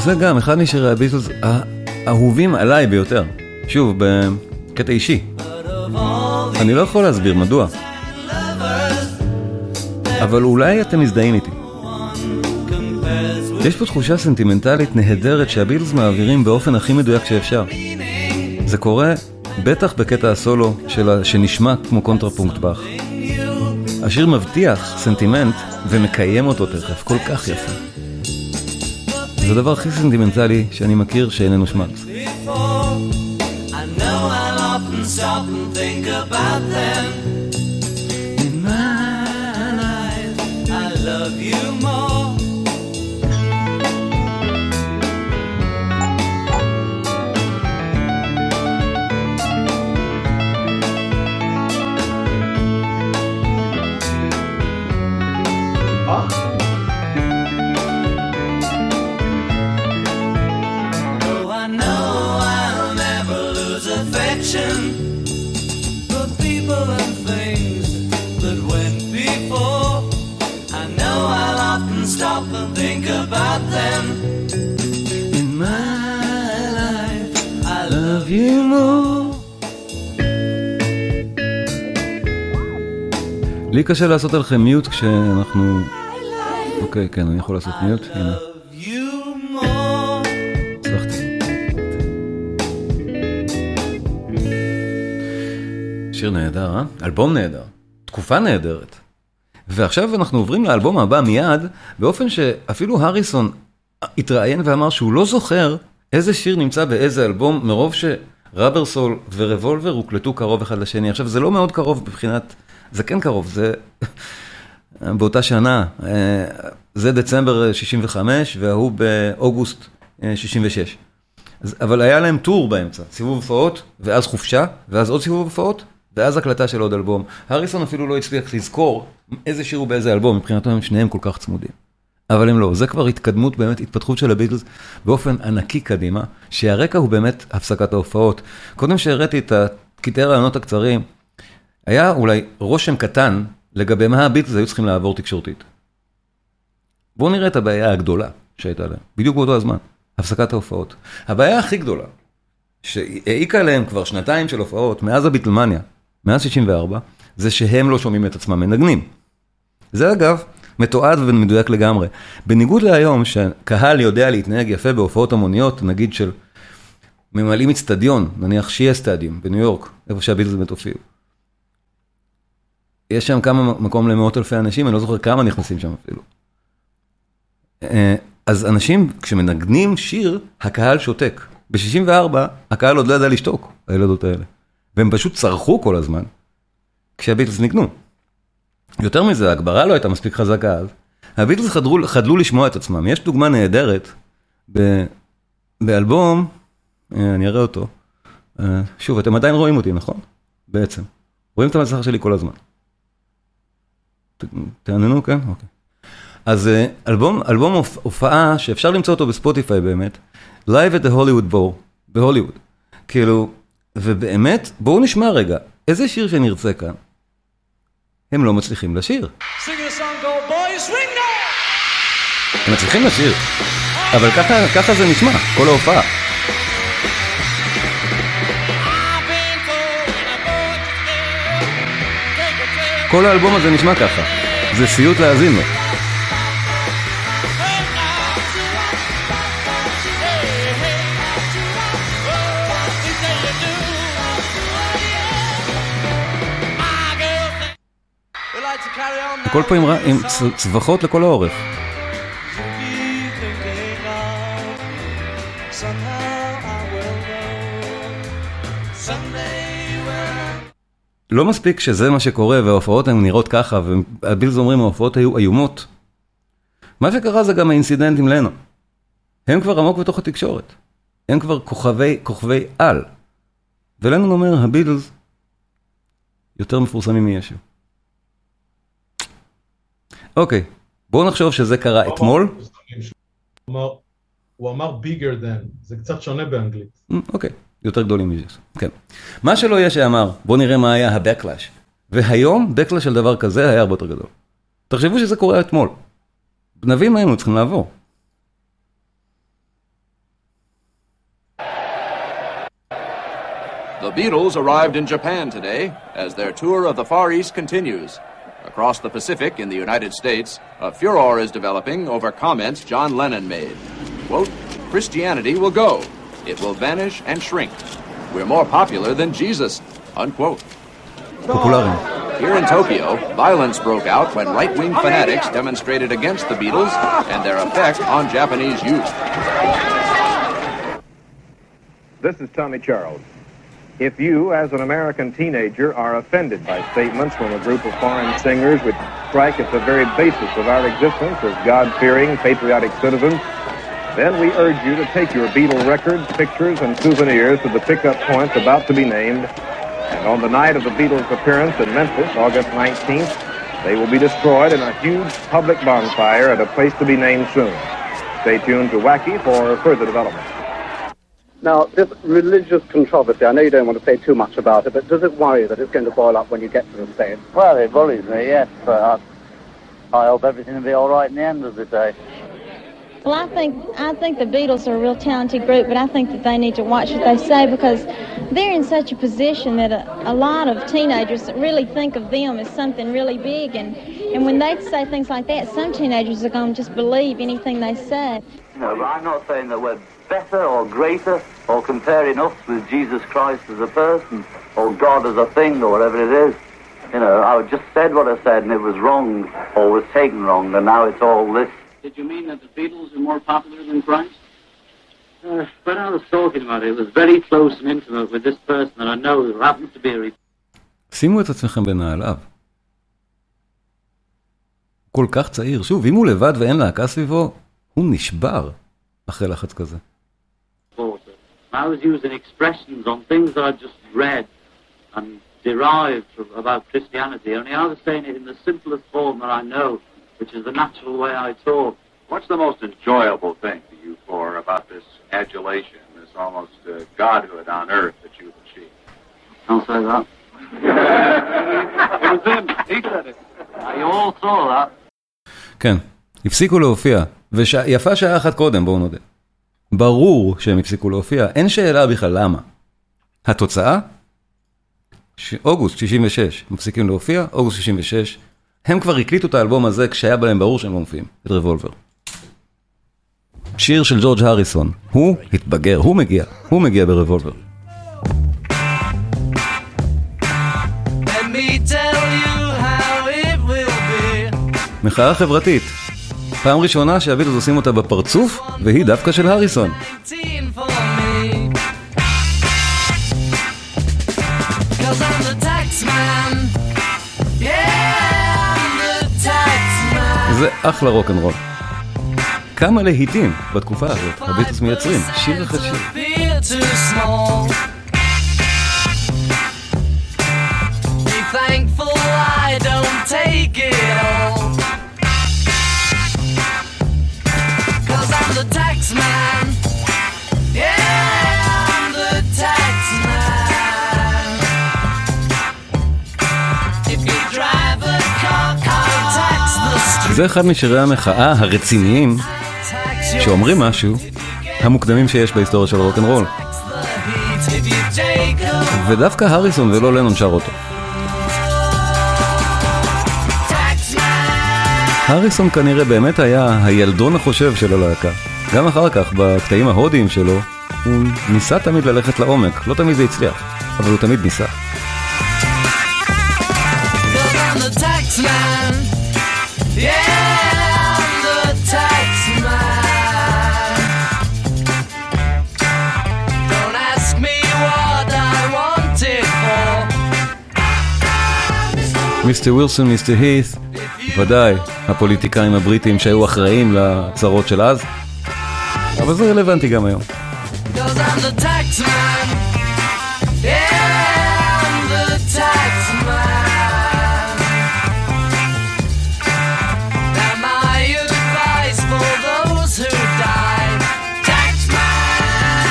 זה גם אחד משירי הביטלס האהובים עליי ביותר. שוב, בקטע אישי. אני לא יכול להסביר מדוע. אבל אולי אתם מזדהים איתי. יש פה תחושה סנטימנטלית נהדרת שהביטלס מעבירים באופן הכי מדויק שאפשר. זה קורה בטח בקטע הסולו שלה, שנשמע כמו קונטרפונקט באך. השיר מבטיח סנטימנט ומקיים אותו תכף, כל כך יפה. זה הדבר הכי סנטימנטלי שאני מכיר שאיננו שמץ. I know I'll often stop and think about them. More. לי קשה לעשות עליכם מיוט כשאנחנו... אוקיי, כן, אני יכול לעשות מיוט, הנה. שיר נהדר, אה? אלבום נהדר. תקופה נהדרת. ועכשיו אנחנו עוברים לאלבום הבא מיד, באופן שאפילו הריסון התראיין ואמר שהוא לא זוכר איזה שיר נמצא באיזה אלבום, מרוב שרבר סול ורבולבר הוקלטו קרוב אחד לשני. עכשיו, זה לא מאוד קרוב מבחינת... זה כן קרוב, זה <laughs> באותה שנה. אה, זה דצמבר 65 וההוא באוגוסט אה, 66. אז, אבל היה להם טור באמצע, סיבוב הופעות, ואז חופשה, ואז עוד סיבוב הופעות, ואז הקלטה של עוד אלבום. הריסון אפילו לא הצליח לזכור איזה שיר הוא באיזה אלבום, מבחינתו הם שניהם כל כך צמודים. אבל הם לא, זה כבר התקדמות, באמת התפתחות של הביטלס באופן ענקי קדימה, שהרקע הוא באמת הפסקת ההופעות. קודם שהראיתי את קטעי הרעיונות הקצרים, היה אולי רושם קטן לגבי מה הביטלס היו צריכים לעבור תקשורתית. בואו נראה את הבעיה הגדולה שהייתה להם, בדיוק באותו הזמן, הפסקת ההופעות. הבעיה הכי גדולה, שהעיקה עליהם כבר שנתיים של הופעות, מאז הביטלמניה, מאז 64, זה שהם לא שומעים את עצמם מנגנים. זה אגב מתועד ומדויק לגמרי. בניגוד להיום, שקהל יודע להתנהג יפה בהופעות המוניות, נגיד של ממלאים אצטדיון, נניח שיהיה סטדיום בניו יורק, איפה שהביטלס באמת הופיעו. יש שם כמה מקום למאות אלפי אנשים, אני לא זוכר כמה נכנסים שם אפילו. אה, אז אנשים, כשמנגנים שיר, הקהל שותק. ב-64, הקהל עוד לא ידע לשתוק, הילדות האלה. והם פשוט צרחו כל הזמן, כשהביטלס ניגנו. יותר מזה, ההגברה לא הייתה מספיק חזקה אז. הביטלס חדלו, חדלו לשמוע את עצמם. יש דוגמה נהדרת ב, באלבום, אה, אני אראה אותו. אה, שוב, אתם עדיין רואים אותי, נכון? בעצם. רואים את המסך שלי כל הזמן. תעננו, כן? אוקיי. אז אה, אלבום, אלבום הופ- הופעה שאפשר למצוא אותו בספוטיפיי באמת, Live at the Hollywood Bowl, בהוליווד. כאילו, ובאמת, בואו נשמע רגע, איזה שיר שנרצה כאן, הם לא מצליחים לשיר. הם מצליחים לשיר, אבל ככה, ככה זה נשמע, כל ההופעה. כל האלבום הזה נשמע ככה, זה סיוט להאזין לו. הכל פה עם, עם צווחות לכל האורך. לא מספיק שזה מה שקורה וההופעות הן נראות ככה, והבילס אומרים ההופעות היו איומות. מה שקרה זה גם האינסידנט עם לנו. הם כבר עמוק בתוך התקשורת. הם כבר כוכבי, כוכבי על. ולנון אומר, הבילס יותר מפורסמים מישו. אוקיי, בואו נחשוב שזה קרה אתמול. הוא אמר bigger than, זה קצת שונה באנגלית. Mm, אוקיי, יותר גדולים מזה, כן. מה שלא יהיה שאמר, בואו נראה מה היה ה-Backlash. והיום, Backlash של דבר כזה היה הרבה יותר גדול. תחשבו שזה קורה אתמול. גנבים היינו צריכים לעבור. The Beatles arrived in Japan today as their tour of the Far East continues. Across the Pacific in the United States, a furor is developing over comments John Lennon made. Quote, Christianity will go. It will vanish and shrink. We're more popular than Jesus. Unquote. Popular. Here in Tokyo, violence broke out when right wing fanatics demonstrated against the Beatles and their effect on Japanese youth. This is Tommy Charles. If you, as an American teenager, are offended by statements from a group of foreign singers which strike at the very basis of our existence as God-fearing, patriotic citizens, then we urge you to take your Beatle records, pictures, and souvenirs to the pickup points about to be named. And on the night of the Beatles' appearance in Memphis, August 19th, they will be destroyed in a huge public bonfire at a place to be named soon. Stay tuned to Wacky for further development. Now, this religious controversy, I know you don't want to say too much about it, but does it worry you that it's going to boil up when you get to the States? Well, it worries me, yes, but I, I hope everything will be all right in the end of the day. Well, I think I think the Beatles are a real talented group, but I think that they need to watch what they say because they're in such a position that a, a lot of teenagers really think of them as something really big, and and when they say things like that, some teenagers are going to just believe anything they say. No, but I'm not saying that we're better or greater or comparing us with Jesus Christ as a person or God as a thing or whatever it is. You know, I just said what I said and it was wrong or was taken wrong and now it's all this. Did you mean that the Beatles are more popular than Christ? Uh, when I was talking about it, it was very close and intimate with this person that I know who happens to be a re- שימו את עצמכם בנעליו. כל כך צעיר, שוב, אם הוא לבד ואין להקה סביבו, הוא נשבר אחרי לחץ כזה. reporter. I was using expressions on things that I just read and derived from, about Christianity, only I was saying it in the simplest form that I know, which is the natural way I talk. What's the most enjoyable thing to you for about this adulation, this almost uh, godhood on earth that you've achieved? Don't say that. <laughs> it was him. He said it. You all saw that. כן, הפסיקו להופיע, ויפה שעה אחת קודם, בואו נודה. ברור שהם הפסיקו להופיע, אין שאלה בכלל למה. התוצאה? ש... אוגוסט 66, מפסיקים להופיע, אוגוסט 66, הם כבר הקליטו את האלבום הזה כשהיה בהם ברור שהם לא מופיעים, את רבולבר. שיר של ג'ורג' הריסון, הוא התבגר, הוא מגיע, הוא מגיע ברבולבר. מחאה חברתית. פעם ראשונה שהביטלס עושים אותה בפרצוף, והיא דווקא של הריסון. 19 for me. Cause I'm the tax man. Yeah, I'm the tax man. זה אחלה רוקנרול. כמה להיטים בתקופה הזאת, הביטלס מייצרים, שיר אחרי שיר. זה אחד משירי המחאה הרציניים, שאומרים משהו, המוקדמים שיש בהיסטוריה של רוקנרול. ודווקא הריסון ולא לנון שר אותו. הריסון כנראה באמת היה הילדון החושב של הלהקה. גם אחר כך, בקטעים ההודיים שלו, הוא ניסה תמיד ללכת לעומק, לא תמיד זה הצליח, אבל הוא תמיד ניסה. מיסטר ווילסון, מיסטר הית', ודאי, הפוליטיקאים הבריטים שהיו אחראים לצרות של אז, אבל זה רלוונטי גם היום. Cause I'm the tax man. Yeah, I'm the tax man. Now my advice for those who died. Tax man.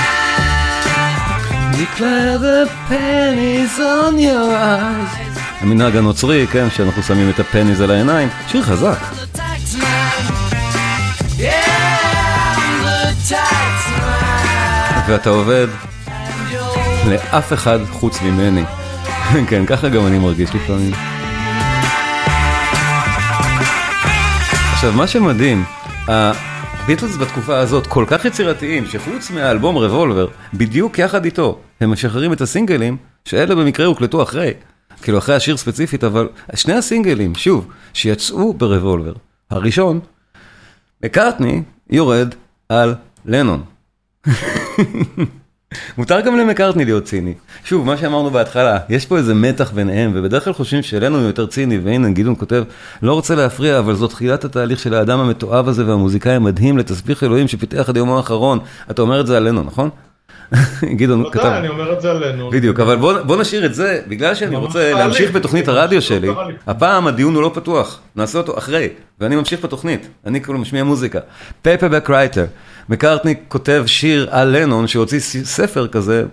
Declare the pennies on your eyes. המנהג הנוצרי, כן, שאנחנו שמים את הפניז על העיניים, שיר חזק. ואתה עובד, לאף אחד חוץ ממני. <laughs> כן, ככה גם אני מרגיש לפעמים. עכשיו, מה שמדהים, הביטלס בתקופה הזאת כל כך יצירתיים, שחוץ מהאלבום רבולבר, בדיוק יחד איתו, הם משחררים את הסינגלים, שאלה במקרה הוקלטו אחרי, כאילו אחרי השיר ספציפית, אבל שני הסינגלים, שוב, שיצאו ברבולבר. הראשון, מקארטני יורד על לנון. <laughs> מותר גם למקארטני להיות ציני. שוב, מה שאמרנו בהתחלה, יש פה איזה מתח ביניהם, ובדרך כלל חושבים שלנו הוא יותר ציני, והנה גדעון כותב, לא רוצה להפריע, אבל זאת תחילת התהליך של האדם המתועב הזה והמוזיקאי המדהים לתסביך אלוהים שפיתח עד יומו האחרון. אתה אומר את זה עלינו, נכון? <laughs> גדעון כתב. ודאי, אני אומר את זה עלינו. בדיוק, אבל בוא, נשאיר את זה, בגלל שאני רוצה. להמשיך בתוכנית הרדיו שלי, קרה לי. הפעם הדיון הוא לא פתוח, נעשה אותו אחרי, ואני ממשיך בתוכנית, אני כאילו משמיע מוזיקה. Paperback Writer, מקארטני כותב שיר על לנון שהוציא ספר כזה,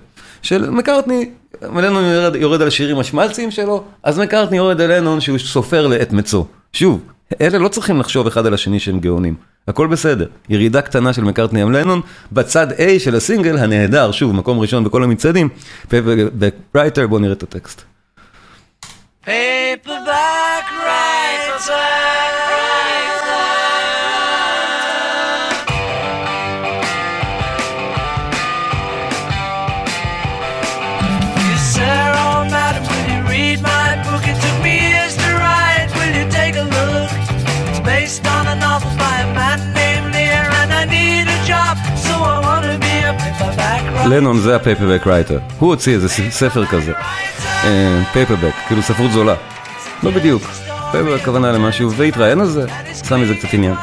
של מקארטני, לנון יורד, על שירים השמלציים שלו, אז מקארטני יורד על לנון שהוא סופר לעת מצוא. שוב, אלה לא צריכים לחשוב אחד על השני שהם גאונים. הכל בסדר, ירידה קטנה של מקארטני עם לנון, בצד A של הסינגל הנהדר, שוב, מקום ראשון בכל המצעדים, רייטר, בואו נראה את הטקסט. Paperback writer. לנון זה ה Paperback Writer, הוא הוציא איזה ספר כזה, paperback, כאילו ספרות זולה, לא בדיוק, paperback הכוונה למשהו, והתראיין על זה, שם מזה קצת עניין.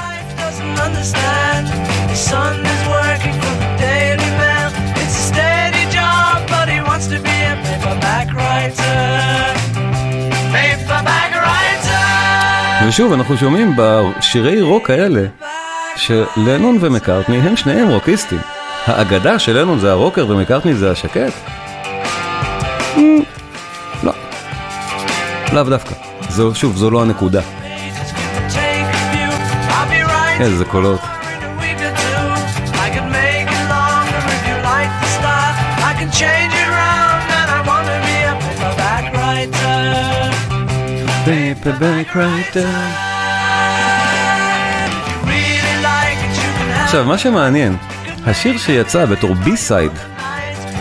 ושוב, אנחנו שומעים בשירי רוק האלה, שלנון ומקארטני הם שניהם רוקיסטים. האגדה של לנון זה הרוקר ומקארטני זה השקט? Mm, לא. לאו דווקא. זו, שוב, זו לא הנקודה. איזה קולות. paperback writer. עכשיו, מה שמעניין, השיר שיצא בתור B-side,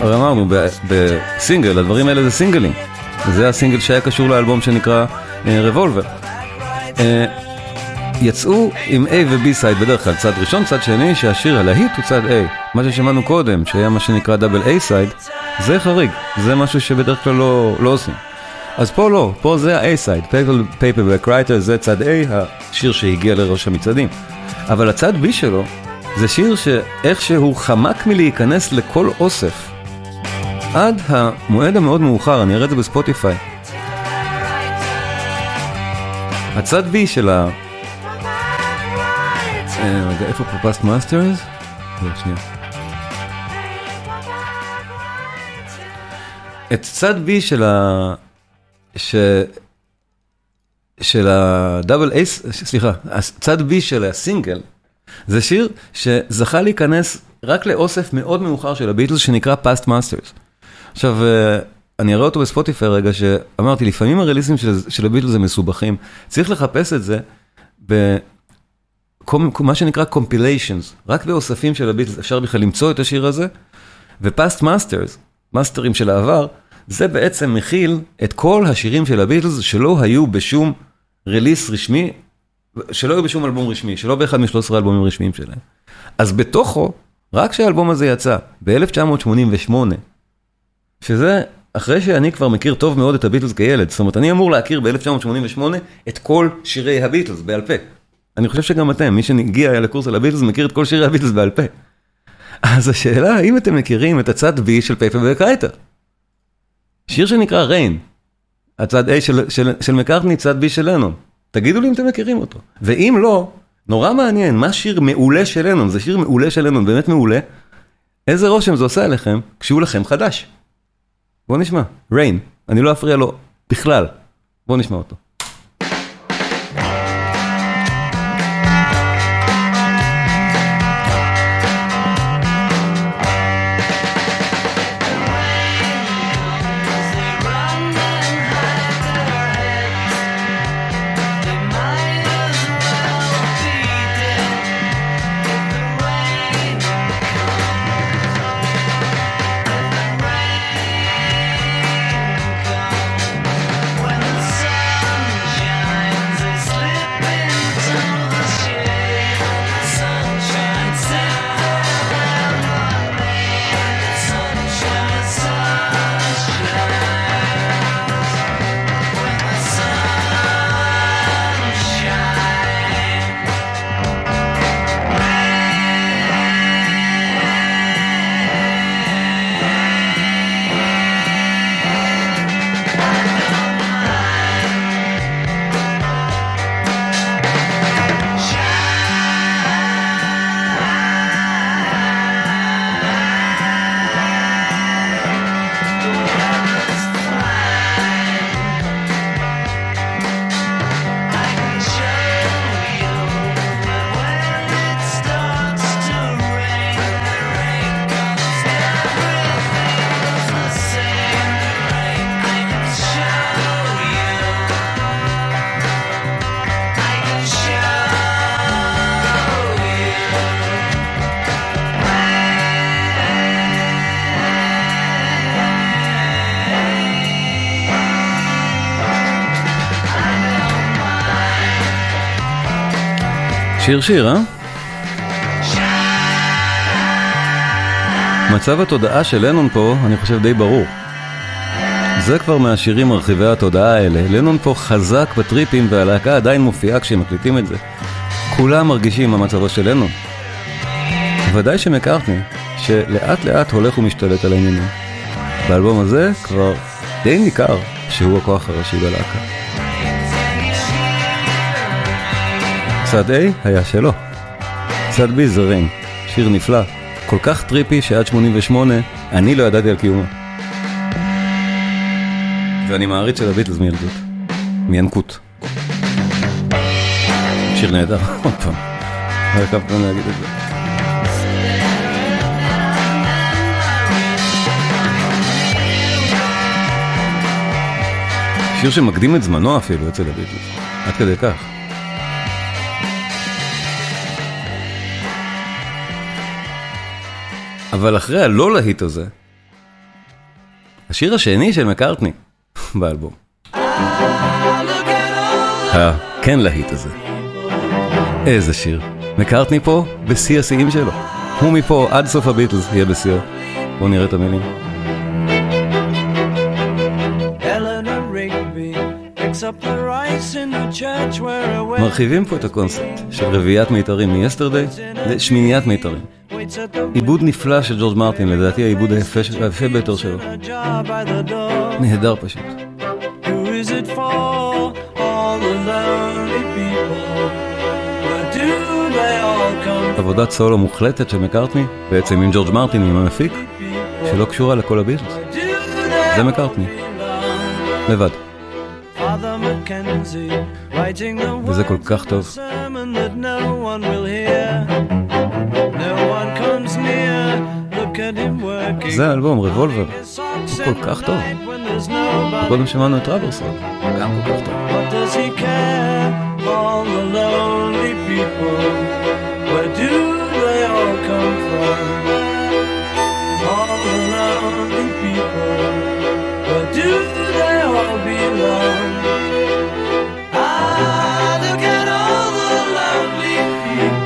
הרי אמרנו, בסינגל, הדברים האלה זה סינגלים. זה הסינגל שהיה קשור לאלבום שנקרא רבולבר. יצאו עם A ו- B-side בדרך כלל, צד ראשון, צד שני, שהשיר הלהיט הוא צד A. מה ששמענו קודם, שהיה מה שנקרא double A-side, זה חריג, זה משהו שבדרך כלל לא, לא עושים. אז פה לא, פה זה ה-A-side, Paperback Writer זה צד A, השיר שהגיע לראש המצעדים. אבל הצד B שלו, זה שיר שאיכשהו חמק מלהיכנס לכל אוסף. עד המועד המאוד מאוחר, אני אראה את זה בספוטיפיי. הצד B של ה... אה, רגע, איפה פה Past Masters? את צד B של ה... ש... של ה double A-s, סליחה, הצד B של הסינגל, זה שיר שזכה להיכנס רק לאוסף מאוד מאוחר של הביטלס שנקרא Past Masters. עכשיו, אה, אני אראה אותו בספוטיפיי רגע, שאמרתי, לפעמים הרליסים של, של הביטלס הם מסובכים, צריך לחפש את זה במה שנקרא compilations, רק באוספים של הביטלס. אפשר בכלל למצוא את השיר הזה, ו Past Masters, מאסטרים של העבר, זה בעצם מכיל את כל השירים של הביטלס שלא היו בשום release רשמי, שלא היו בשום אלבום רשמי, שלא באחד מ-13 אלבומים רשמיים שלהם. אז בתוכו, רק כשהאלבום הזה יצא, ב-1988, שזה אחרי שאני כבר מכיר טוב מאוד את הביטלס כילד, זאת אומרת, אני אמור להכיר ב-1988 את כל שירי הביטלס בעל פה. אני חושב שגם אתם, מי שהגיע לקורס על הביטלס, מכיר את כל שירי הביטלס בעל פה. אז השאלה, האם אתם מכירים את הצד B של Paperback Writer? שיר שנקרא Rain, הצד A של, של, של מקארטני, צד B של לנון. תגידו לי אם אתם מכירים אותו. ואם לא, נורא מעניין, מה שיר מעולה של לנון? זה שיר מעולה של לנון, באמת מעולה. איזה רושם זה עושה עליכם כשהוא לכם חדש. בואו נשמע, Rain, אני לא אפריע לו בכלל. בואו נשמע אותו. שיר שיר, אה? מצב התודעה של לנון פה, אני חושב די ברור. זה כבר מהשירים מרחיבי התודעה האלה. לנון פה חזק בטריפים והלהקה עדיין מופיעה כשהם מקליטים את זה. כולם מרגישים מה מצבו של לנון. ודאי שמקארטני, שלאט לאט הולך ומשתלט על העניינים. באלבום הזה כבר די ניכר שהוא הכוח הראשי בלהקה. צד A היה שלו. צד B זה ריין, שיר נפלא, כל כך טריפי שעד 88 אני לא ידעתי על קיומו. ואני מעריץ של הביטלס מילדות, מינקות. שיר נהדר, <laughs> עוד פעם. לא הקפת להגיד את זה. שיר שמקדים את זמנו אפילו אצל הביטלס, עד כדי כך. אבל אחרי הלא להיט הזה, השיר השני של מקארטני <laughs> באלבום. הכן להיט הזה. איזה שיר. מקארטני פה בשיא השיאים שלו. הוא מפה עד סוף הביטלס יהיה בשיאו. בואו נראה את המילים. מרחיבים פה את הקונספט של רביעיית מיתרים מ-yesterday לשמיניית מיתרים. עיבוד נפלא של ג'ורג' מרטין, לדעתי העיבוד היפה ביותר שלו. נהדר פשוט. עבודת סולו מוחלטת של מקארטני, בעצם עם ג'ורג' מרטין, עם המפיק, שלא קשורה לכל הביטלס. זה מקארטני. לבד. וזה כל כך טוב. זה האלבום, רבולבר. הוא כל כך טוב. קודם שמענו את רברסון, גם כל כך טוב. Where do they all come from?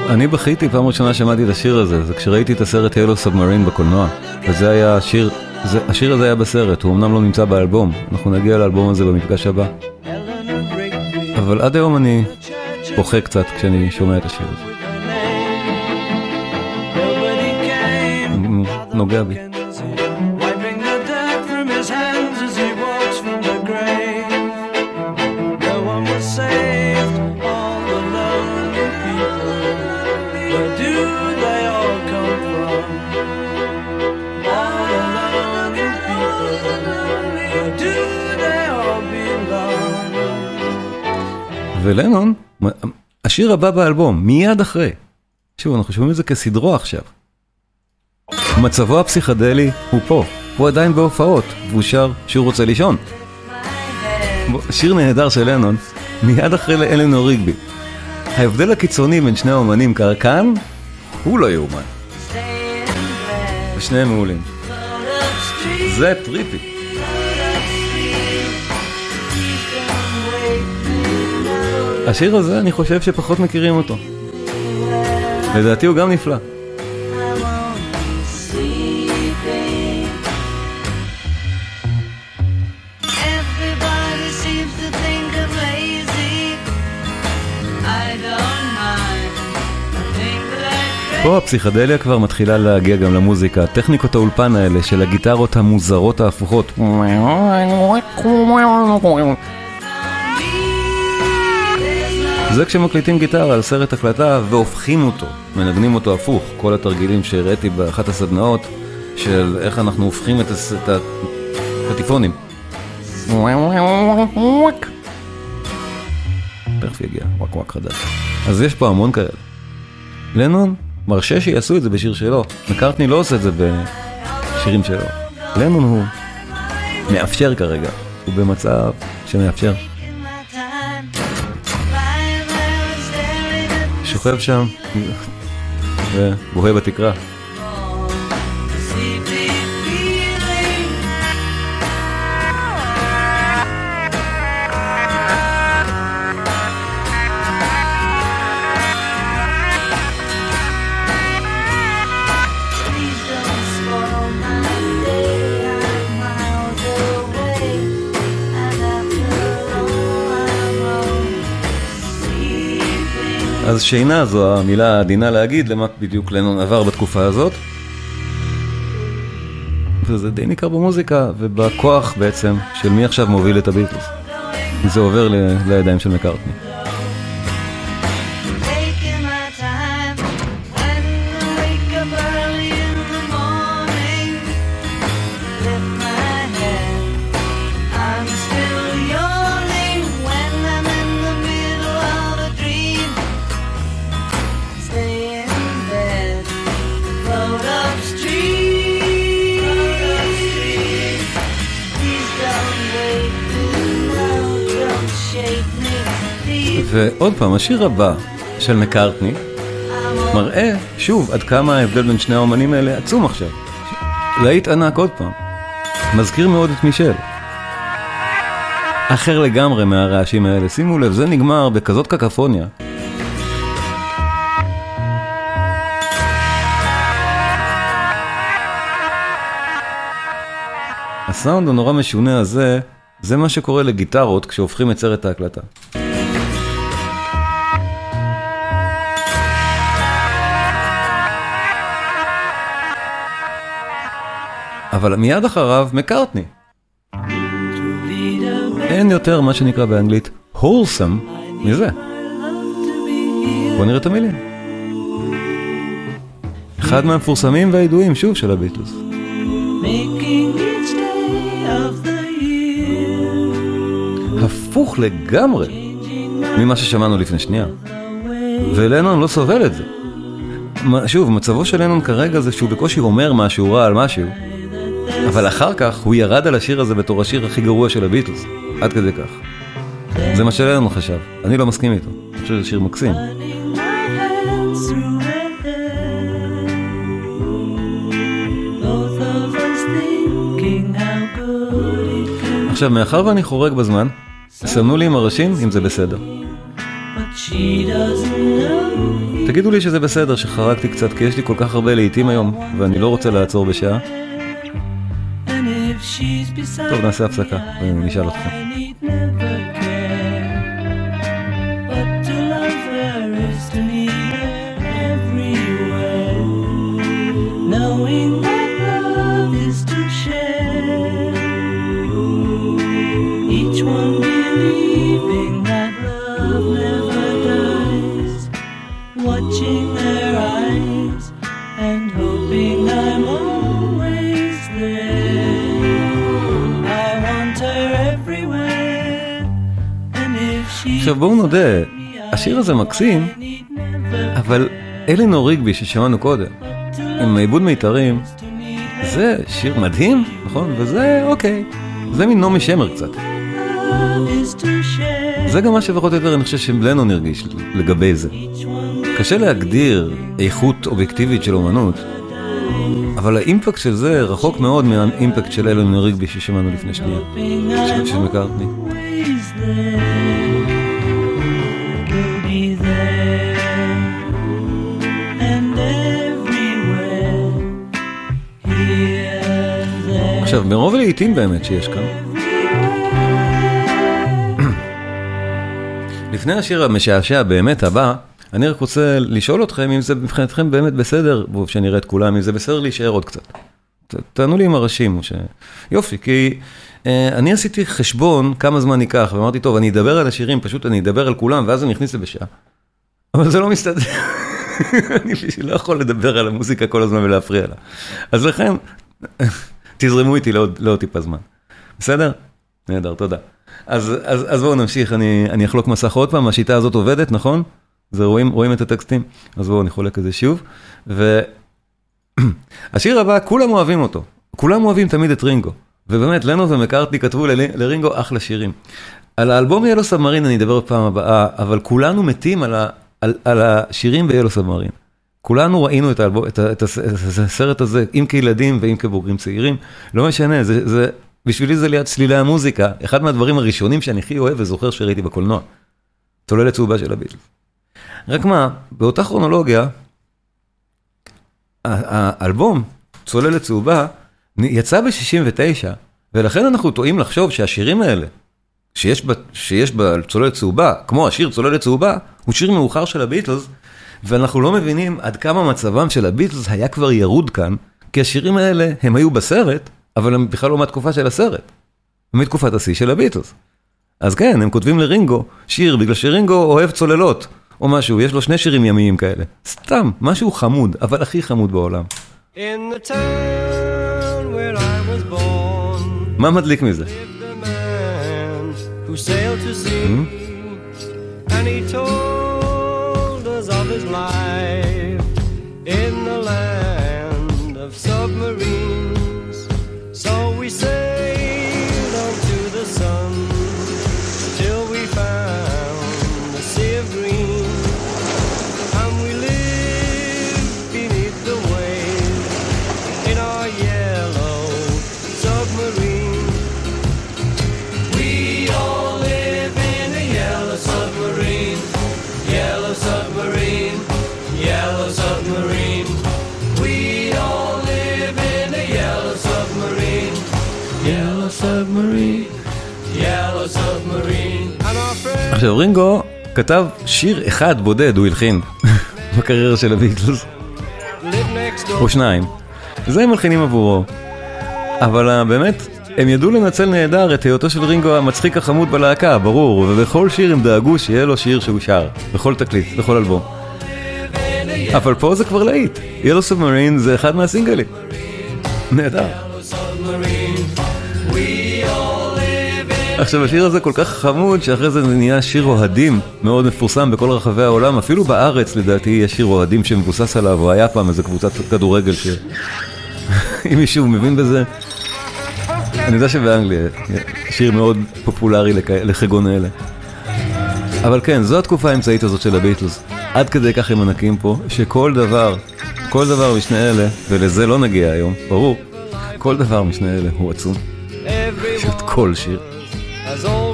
אני בכיתי פעם ראשונה שמעתי את השיר הזה, זה כשראיתי את הסרט הלו סאבמרין בקולנוע. וזה היה השיר, זה, השיר הזה היה בסרט, הוא אמנם לא נמצא באלבום, אנחנו נגיע לאלבום הזה במפגש הבא. אבל עד היום אני בוכה קצת כשאני שומע את השיר הזה. נוגע בי. ולנון, השיר הבא באלבום, מיד אחרי. שוב, אנחנו שומעים את זה כסדרו עכשיו. מצבו הפסיכדלי הוא פה, הוא עדיין בהופעות, והוא שר שהוא רוצה לישון. שיר נהדר של לנון, מיד אחרי לאלנור ריגבי. ההבדל הקיצוני בין שני האומנים כאן, הוא לא יאומן. ושניהם מעולים. זה טריפי. השיר הזה, אני חושב שפחות מכירים אותו. לדעתי הוא גם נפלא. פה הפסיכדליה כבר מתחילה להגיע גם למוזיקה, טכניקות האולפן האלה של הגיטרות המוזרות ההפוכות. זה כשמקליטים גיטרה על סרט הקלטה והופכים אותו, מנגנים אותו הפוך, כל התרגילים שהראיתי באחת הסדנאות של איך אנחנו הופכים את הס- את. תכף יגיע, וואק וואק חדש. אז יש פה המון כאלה. לנון מרשה שיעשו את זה בשיר שלו, מקארטני לא עושה את זה בשירים שלו. לנון הוא מאפשר כרגע, הוא במצב שמאפשר. שוכב שם ובוהה בתקרה. אז שינה זו המילה העדינה להגיד למה בדיוק לנון עבר בתקופה הזאת. וזה די ניכר במוזיקה ובכוח בעצם של מי עכשיו מוביל את הביטלס. זה עובר לידיים של מקארטני. ועוד פעם, השיר הבא של מקארטני מראה שוב עד כמה ההבדל בין שני האומנים האלה עצום עכשיו. להיט ענק עוד פעם. מזכיר מאוד את מישל. אחר לגמרי מהרעשים האלה. שימו לב, זה נגמר בכזאת קקפוניה. הסאונד הנורא משונה הזה, זה מה שקורה לגיטרות כשהופכים את סרט ההקלטה. אבל מיד אחריו מקארטני. אין יותר מה שנקרא באנגלית wholesome מזה. בוא נראה את המילים. אחד מהמפורסמים והידועים שוב של הביטלס. הפוך לגמרי ממה ששמענו לפני שנייה. ולנון לא סובל את זה. שוב, מצבו של לנון כרגע זה שהוא בקושי אומר משהו רע על משהו, אבל אחר כך הוא ירד על השיר הזה בתור השיר הכי גרוע של הביטלס, עד כדי כך. זה מה שלנון חשב, אני לא מסכים איתו, אני חושב שזה שיר מקסים. עכשיו, מאחר ואני חורג בזמן, סמנו לי עם הראשים אם זה בסדר. תגידו לי שזה בסדר שחרגתי קצת, כי יש לי כל כך הרבה לעיתים היום, ואני לא רוצה לעצור בשעה. טוב, נעשה הפסקה, me, ונשאל אתכם. I need never care. But to love עכשיו בואו נודה, השיר הזה מקסים, אבל אלינור ריגבי ששמענו קודם, עם העיבוד מיתרים, זה שיר מדהים, נכון? וזה אוקיי, זה מין נעמי שמר קצת. זה גם מה שפחות או יותר אני חושב שלנון הרגיש לגבי זה. קשה להגדיר איכות אובייקטיבית של אומנות, אבל האימפקט של זה רחוק מאוד מהאימפקט של אלינור ריגבי ששמענו לפני שנייה, של מקארטני. עכשיו, מרוב הלעיתים באמת שיש כאן, לפני השיר המשעשע באמת הבא, אני רק רוצה לשאול אתכם אם זה מבחינתכם באמת בסדר, שנראה את כולם, אם זה בסדר להישאר עוד קצת. תענו לי עם הראשים, ש... יופי, כי אה, אני עשיתי חשבון כמה זמן ייקח, ואמרתי, טוב, אני אדבר על השירים, פשוט אני אדבר על כולם, ואז אני אכניס את זה בשעה. אבל זה לא מסתדר. <laughs> אני לא יכול לדבר על המוזיקה כל הזמן ולהפריע לה. אז לכן, תזרמו איתי לעוד, לעוד טיפה זמן. בסדר? נהדר, תודה. אז, אז, אז בואו נמשיך, אני, אני אחלוק מסך עוד פעם, השיטה הזאת עובדת, נכון? זה רואים, רואים את הטקסטים? אז בואו נחולק את זה שוב. והשיר <clears throat> הבא, כולם אוהבים אותו. כולם אוהבים תמיד את רינגו. ובאמת, לנון ומקארטני כתבו ל- לרינגו אחלה שירים. על האלבום Yellow Submarine אני אדבר בפעם הבאה, אבל כולנו מתים על, ה, על, על השירים ב Yellow Submarine. כולנו ראינו את, האלבום, את, את הס- את הסרט הזה, אם כילדים ואם כבוגרים צעירים, לא משנה, זה, זה, בשבילי זה ליד צלילי המוזיקה, אחד מהדברים הראשונים שאני הכי אוהב וזוכר שראיתי בקולנוע. צוללת צהובה של הביטלס. רק מה, באותה כרונולוגיה, האלבום, צוללת צהובה, יצא ב-69, ולכן אנחנו טועים לחשוב שהשירים האלה, שיש בה, שיש בה צוללת צהובה, כמו השיר צוללת צהובה, הוא שיר מאוחר של הביטלס, ואנחנו לא מבינים עד כמה מצבם של הביטלס היה כבר ירוד כאן, כי השירים האלה, הם היו בסרט, אבל הם בכלל לא מהתקופה של הסרט. הם מתקופת השיא של הביטלס. אז כן, הם כותבים לרינגו שיר, בגלל שרינגו אוהב צוללות, או משהו, יש לו שני שירים ימיים כאלה. סתם, משהו חמוד, אבל הכי חמוד בעולם. מה מדליק מזה? who life עכשיו רינגו כתב שיר אחד בודד, הוא הלחין, <laughs> בקריירה של הביטלס. או שניים. זה הם מלחינים עבורו. אבל אה, באמת, הם ידעו לנצל נהדר את היותו של רינגו המצחיק החמוד בלהקה, ברור, ובכל שיר הם דאגו שיהיה לו שיר שהוא שר, בכל תקליט, בכל אלבום. אבל פה זה כבר להיט, ילו סובמרין זה אחד מהסינגלים. נהדר. עכשיו השיר הזה כל כך חמוד שאחרי זה נהיה שיר אוהדים מאוד מפורסם בכל רחבי העולם. אפילו בארץ לדעתי יש שיר אוהדים שמבוסס עליו או היה פעם איזה קבוצת כדורגל ש... <laughs> אם מישהו מבין בזה. אני יודע שבאנגליה שיר מאוד פופולרי. לחגון אלה אבל כן זו התקופה האמצעית הזאת של הביטלס. עד כדי כך הם ענקים פה שכל דבר כל דבר משני אלה ולזה לא נגיע היום ברור כל דבר משני אלה הוא עצום. פשוט כל שיר as old.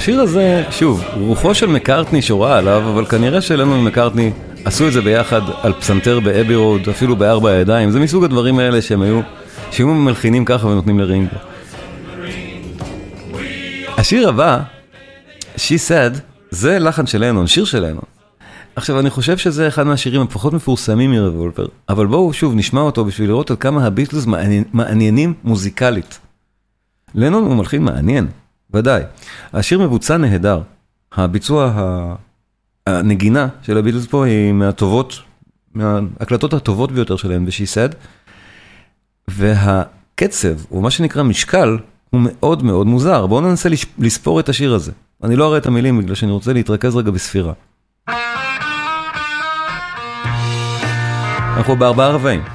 השיר הזה, שוב, רוחו של מקארטני שורה עליו, אבל כנראה שלנו ומקארטני עשו את זה ביחד על פסנתר באבי רוד, אפילו בארבע ידיים, זה מסוג הדברים האלה שהם היו, שהיו מלחינים ככה ונותנים לרינגו. השיר הבא, She Said, זה לחן של לנון, שיר של לנון. עכשיו אני חושב שזה אחד מהשירים הפחות מפורסמים מרבולבר, אבל בואו שוב נשמע אותו בשביל לראות עד כמה הביטלס מעניין, מעניינים מוזיקלית. לנון הוא מלחין מעניין, ודאי. השיר מבוצע נהדר. הביצוע, הנגינה של הביטלס פה היא מהטובות, מההקלטות הטובות ביותר שלהם ב-She Said, והקצב, או מה שנקרא משקל, הוא מאוד מאוד מוזר. בואו ננסה לספור את השיר הזה. אני לא אראה את המילים בגלל שאני רוצה להתרכז רגע בספירה. אנחנו בארבעה רבעים. 1,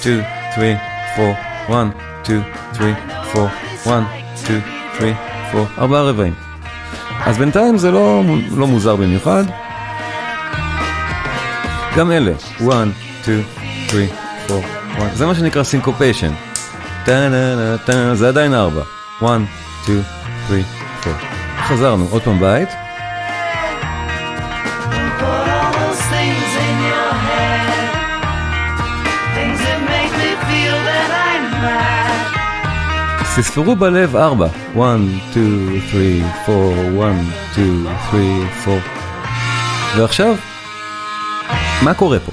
2, 3, 4, 1, 2, 3, 4, 1, 2, 3, 4, ארבעה רבעים. אז בינתיים זה לא, לא מוזר במיוחד. גם אלה, 1, 2, 3, 4, 1, זה מה שנקרא syncopation. זה עדיין ארבע. 1, 2, 3, 4. חזרנו, עוד פעם בית. Mad. תספרו בלב ארבע. 1, 2, 3, 4, 1, 2, 3, 4. ועכשיו, מה קורה פה?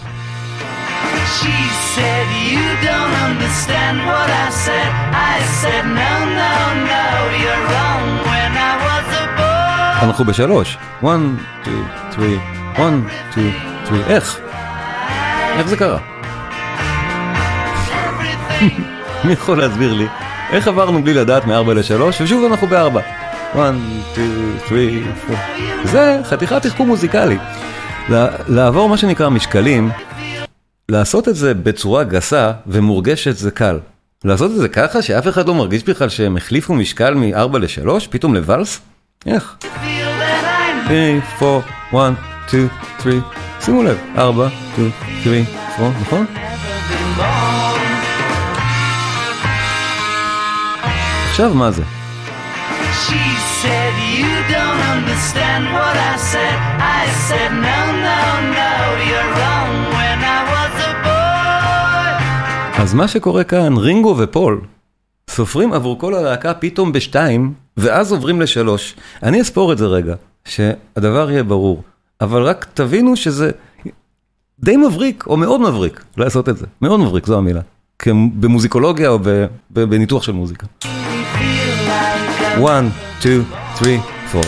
Said, You don't understand what I said. I said, No, no, no, you're wrong. When I was a boy. אנחנו בשלוש. 1, 2, 3, 1, 2, 3. איך? איך זה קרה? מי יכול להסביר לי? איך עברנו בלי לדעת מ-4 ל-3 ושוב אנחנו ב-4. 1, 2, 3, 4. זה חתיכת תחכום מוזיקלי. לעבור מה שנקרא משקלים, לעשות את זה בצורה גסה ומורגשת זה קל. לעשות את זה ככה שאף אחד לא מרגיש בכלל שהם החליפו משקל מ-4 ל-3 פתאום לוואלס? איך? 3, 4, 1, 2, 3, שימו לב, 4, 2, 3, 4, נכון? עכשיו מה זה? She said, You don't understand what I said. I said, No, no, no, you're wrong when I was a boy. אז מה שקורה כאן, רינגו ופול סופרים עבור כל הלהקה פתאום בשתיים, ואז עוברים לשלוש. אני אספור את זה רגע, שהדבר יהיה ברור. אבל רק תבינו שזה די מבריק, או מאוד מבריק, לעשות את זה. מאוד מבריק, זו המילה. במוזיקולוגיה או בניתוח של מוזיקה. 1, 2, 3,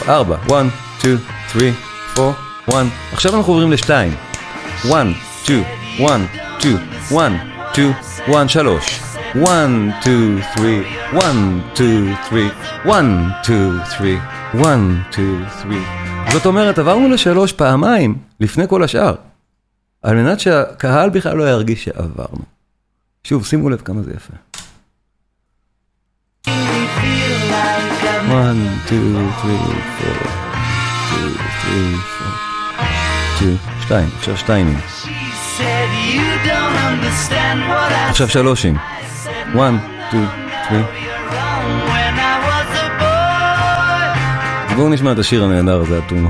4, 4, 1, 2, 3, 4, 1. עכשיו אנחנו עוברים לשתיים. 1, 2, 1, 2, 1, 2, 1, 3. 1, 2, 3, 1, 2, 3, 1, 2, 3, 1, 2, 3. זאת אומרת, עברנו לשלוש פעמיים לפני כל השאר, על מנת שהקהל בכלל לא ירגיש שעברנו. שוב, שימו לב כמה זה יפה. 2, 3, 4, 2, 3, 4, 2, 2, עכשיו שתיינים. Said, You don't understand what I עכשיו שלושים. 1, 2, 3. when I was a boy. בואו נשמע את השיר הנהדר הזה, אטומו.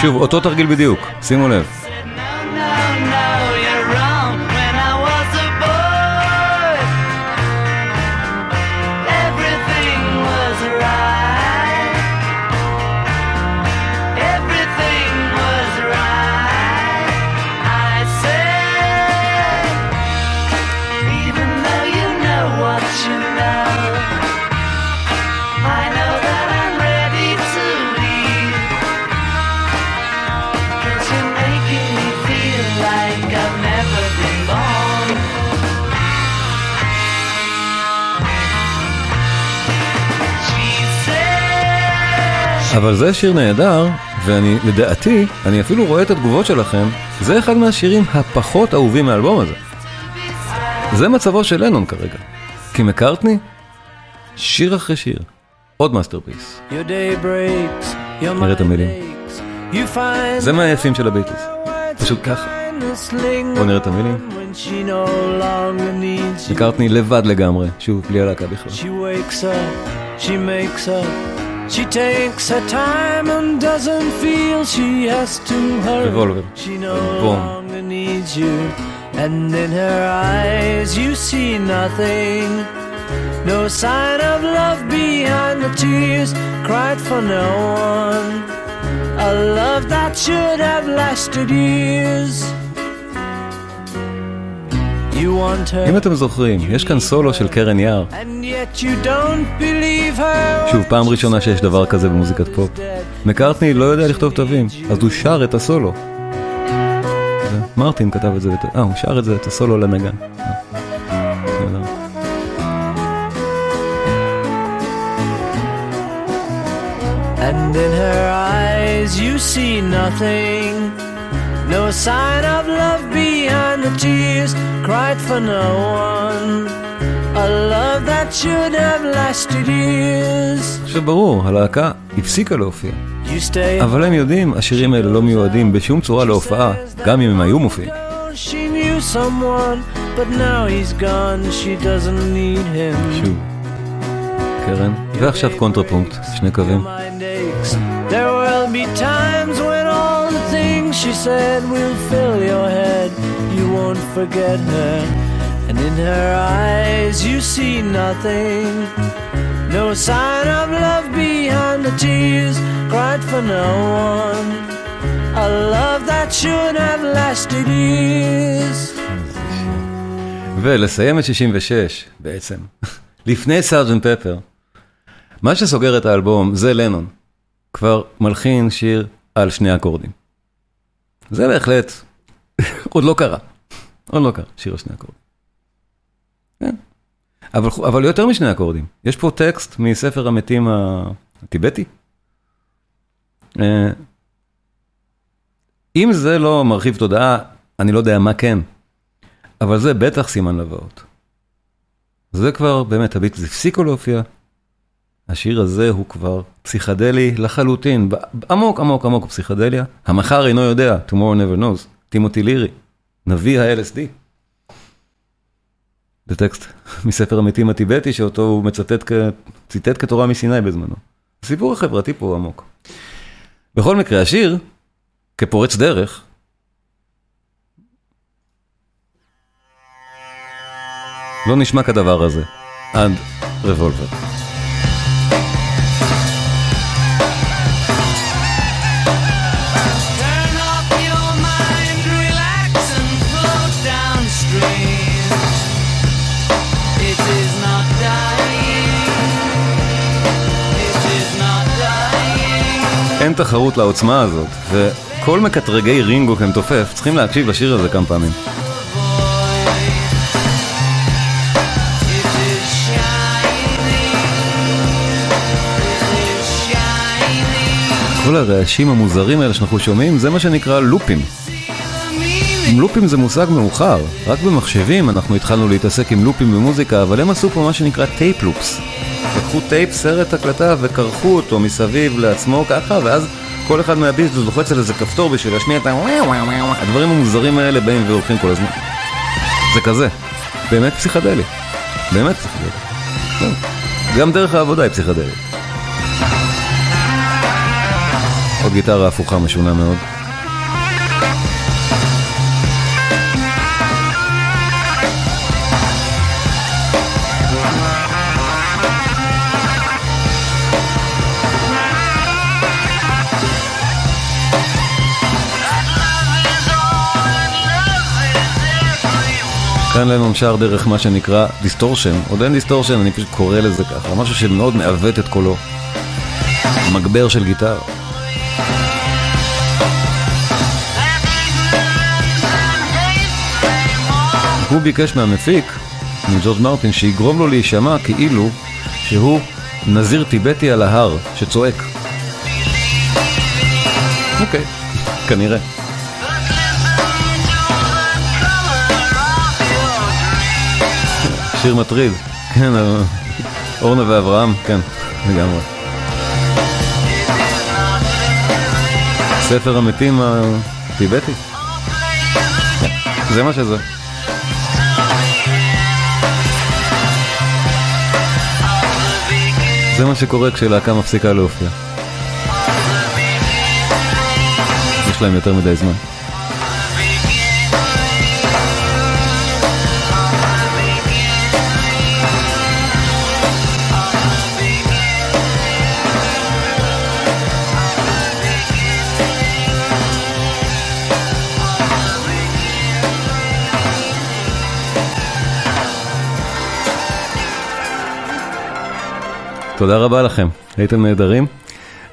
שוב, אותו תרגיל בדיוק, שימו לב. אבל זה שיר נהדר, ואני, לדעתי, אני אפילו רואה את התגובות שלכם, זה אחד מהשירים הפחות אהובים מהאלבום הזה. זה מצבו של לנון כרגע. כי מקארטני, שיר אחרי שיר, עוד masterpiece. נראה את המילים. זה מהיפים של הביטלס. פשוט ככה. בואו נראה את המילים. מקארטני לבד לגמרי, שוב, בלי הלהקה בכלל. She wakes up, she makes up, she takes her time and doesn't feel she has to hurry. She no longer needs you, and in her eyes you see nothing. No sign of love behind the tears cried for no one. A love that should have lasted years. אם אתם זוכרים, יש כאן סולו של קרן יער. שוב, פעם ראשונה שיש דבר כזה במוזיקת פופ. מקארטני לא יודע לכתוב תווים, אז הוא שר את הסולו. מרטין כתב את זה, אה, הוא שר את זה, את הסולו לנגן. And in her eyes you see nothing. No sign of love behind the tears cried for no one. A love that should have lasted years. עכשיו ברור, הלהקה הפסיקה להופיע. אבל הם יודעים, השירים האלה לא מיועדים בשום צורה להופעה, גם אם הם היו מופיעים. שוב. קרן, ועכשיו קונטרפונקט, שני קווים. There will be times when all the things she said will fill your head. Won't forget her. And in her eyes you see nothing. No sign of love behind the tears cried for no one. A love that should have lasted years. ולסיים את 66, בעצם, לפני סארג'נט פפר. מה שסוגר את האלבום זה לנון. כבר מלחין שיר על שני אקורדים. זה בהחלט, עוד לא קרה. עוד לא קרה, שיר על שני אקורדים. כן. אבל, אבל יותר משני אקורדים. יש פה טקסט מספר המתים הטיבטי. אה, אם זה לא מרחיב תודעה, אני לא יודע מה כן. אבל זה בטח סימן לבאות. זה כבר, באמת, הביטלס הפסיקו להופיע. השיר הזה הוא כבר פסיכדלי לחלוטין, עמוק עמוק עמוק פסיכדליה. המחר אינו יודע, tomorrow never knows, טימותי לירי, נביא ה-LSD. זה טקסט <laughs> מספר המתים הטיבטי שאותו הוא מצטט, כ- ציטט כתורה מסיני בזמנו. הסיפור החברתי פה הוא עמוק. בכל מקרה, השיר, כפורץ דרך, לא נשמע כדבר הזה, עד רבולבר. תחרות לעוצמה הזאת, וכל מקטרגי רינגו כמתופף צריכים להקשיב לשיר הזה כמה פעמים. כל הרעשים המוזרים האלה שאנחנו שומעים, זה מה שנקרא לופים. לופים זה מושג מאוחר, רק במחשבים אנחנו התחלנו להתעסק עם לופים במוזיקה, אבל הם עשו פה מה שנקרא טייפ לופס. לקחו טייפ, סרט הקלטה, וכרכו אותו מסביב לעצמו ככה, ואז כל אחד מהביטלס לוחץ על איזה כפתור בשביל להשמיע את ה... הדברים המוזרים האלה באים והולכים כל הזמן. זה כזה, באמת פסיכדלי. באמת פסיכדלי. כן. גם דרך העבודה היא פסיכדלית. עוד גיטרה הפוכה משונה מאוד. כאן לנון שר דרך מה שנקרא distortion, עוד אין distortion, אני פשוט קורא לזה ככה, משהו שמאוד מעוות את קולו. מגבר של גיטרה. הוא ביקש מהמפיק, מג'ורג' מרטין, שיגרום לו להישמע כאילו שהוא נזיר טיבטי על ההר שצועק. אוקיי, כנראה. שיר מטריד, כן, אורנה ואברהם, כן, לגמרי. ספר המתים הטיבטי. זה מה שזה. זה מה שקורה כשלהקה מפסיקה להופיע. יש להם יותר מדי זמן. תודה רבה לכם, הייתם נהדרים.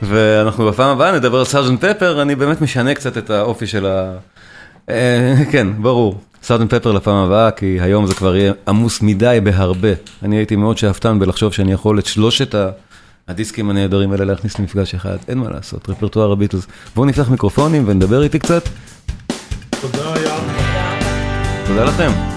ואנחנו בפעם הבאה נדבר על סארג'נט פפר, אני באמת משנה קצת את האופי של ה... אה, כן, ברור. סארג'נט פפר לפעם הבאה, כי היום זה כבר יהיה עמוס מדי בהרבה. אני הייתי מאוד שאפתן בלחשוב שאני יכול את שלושת ה... הדיסקים הנהדרים האלה להכניס למפגש אחד, אין מה לעשות, רפרטואר הביטלס. בואו נפתח מיקרופונים ונדבר איתי קצת. תודה, ים. תודה לכם.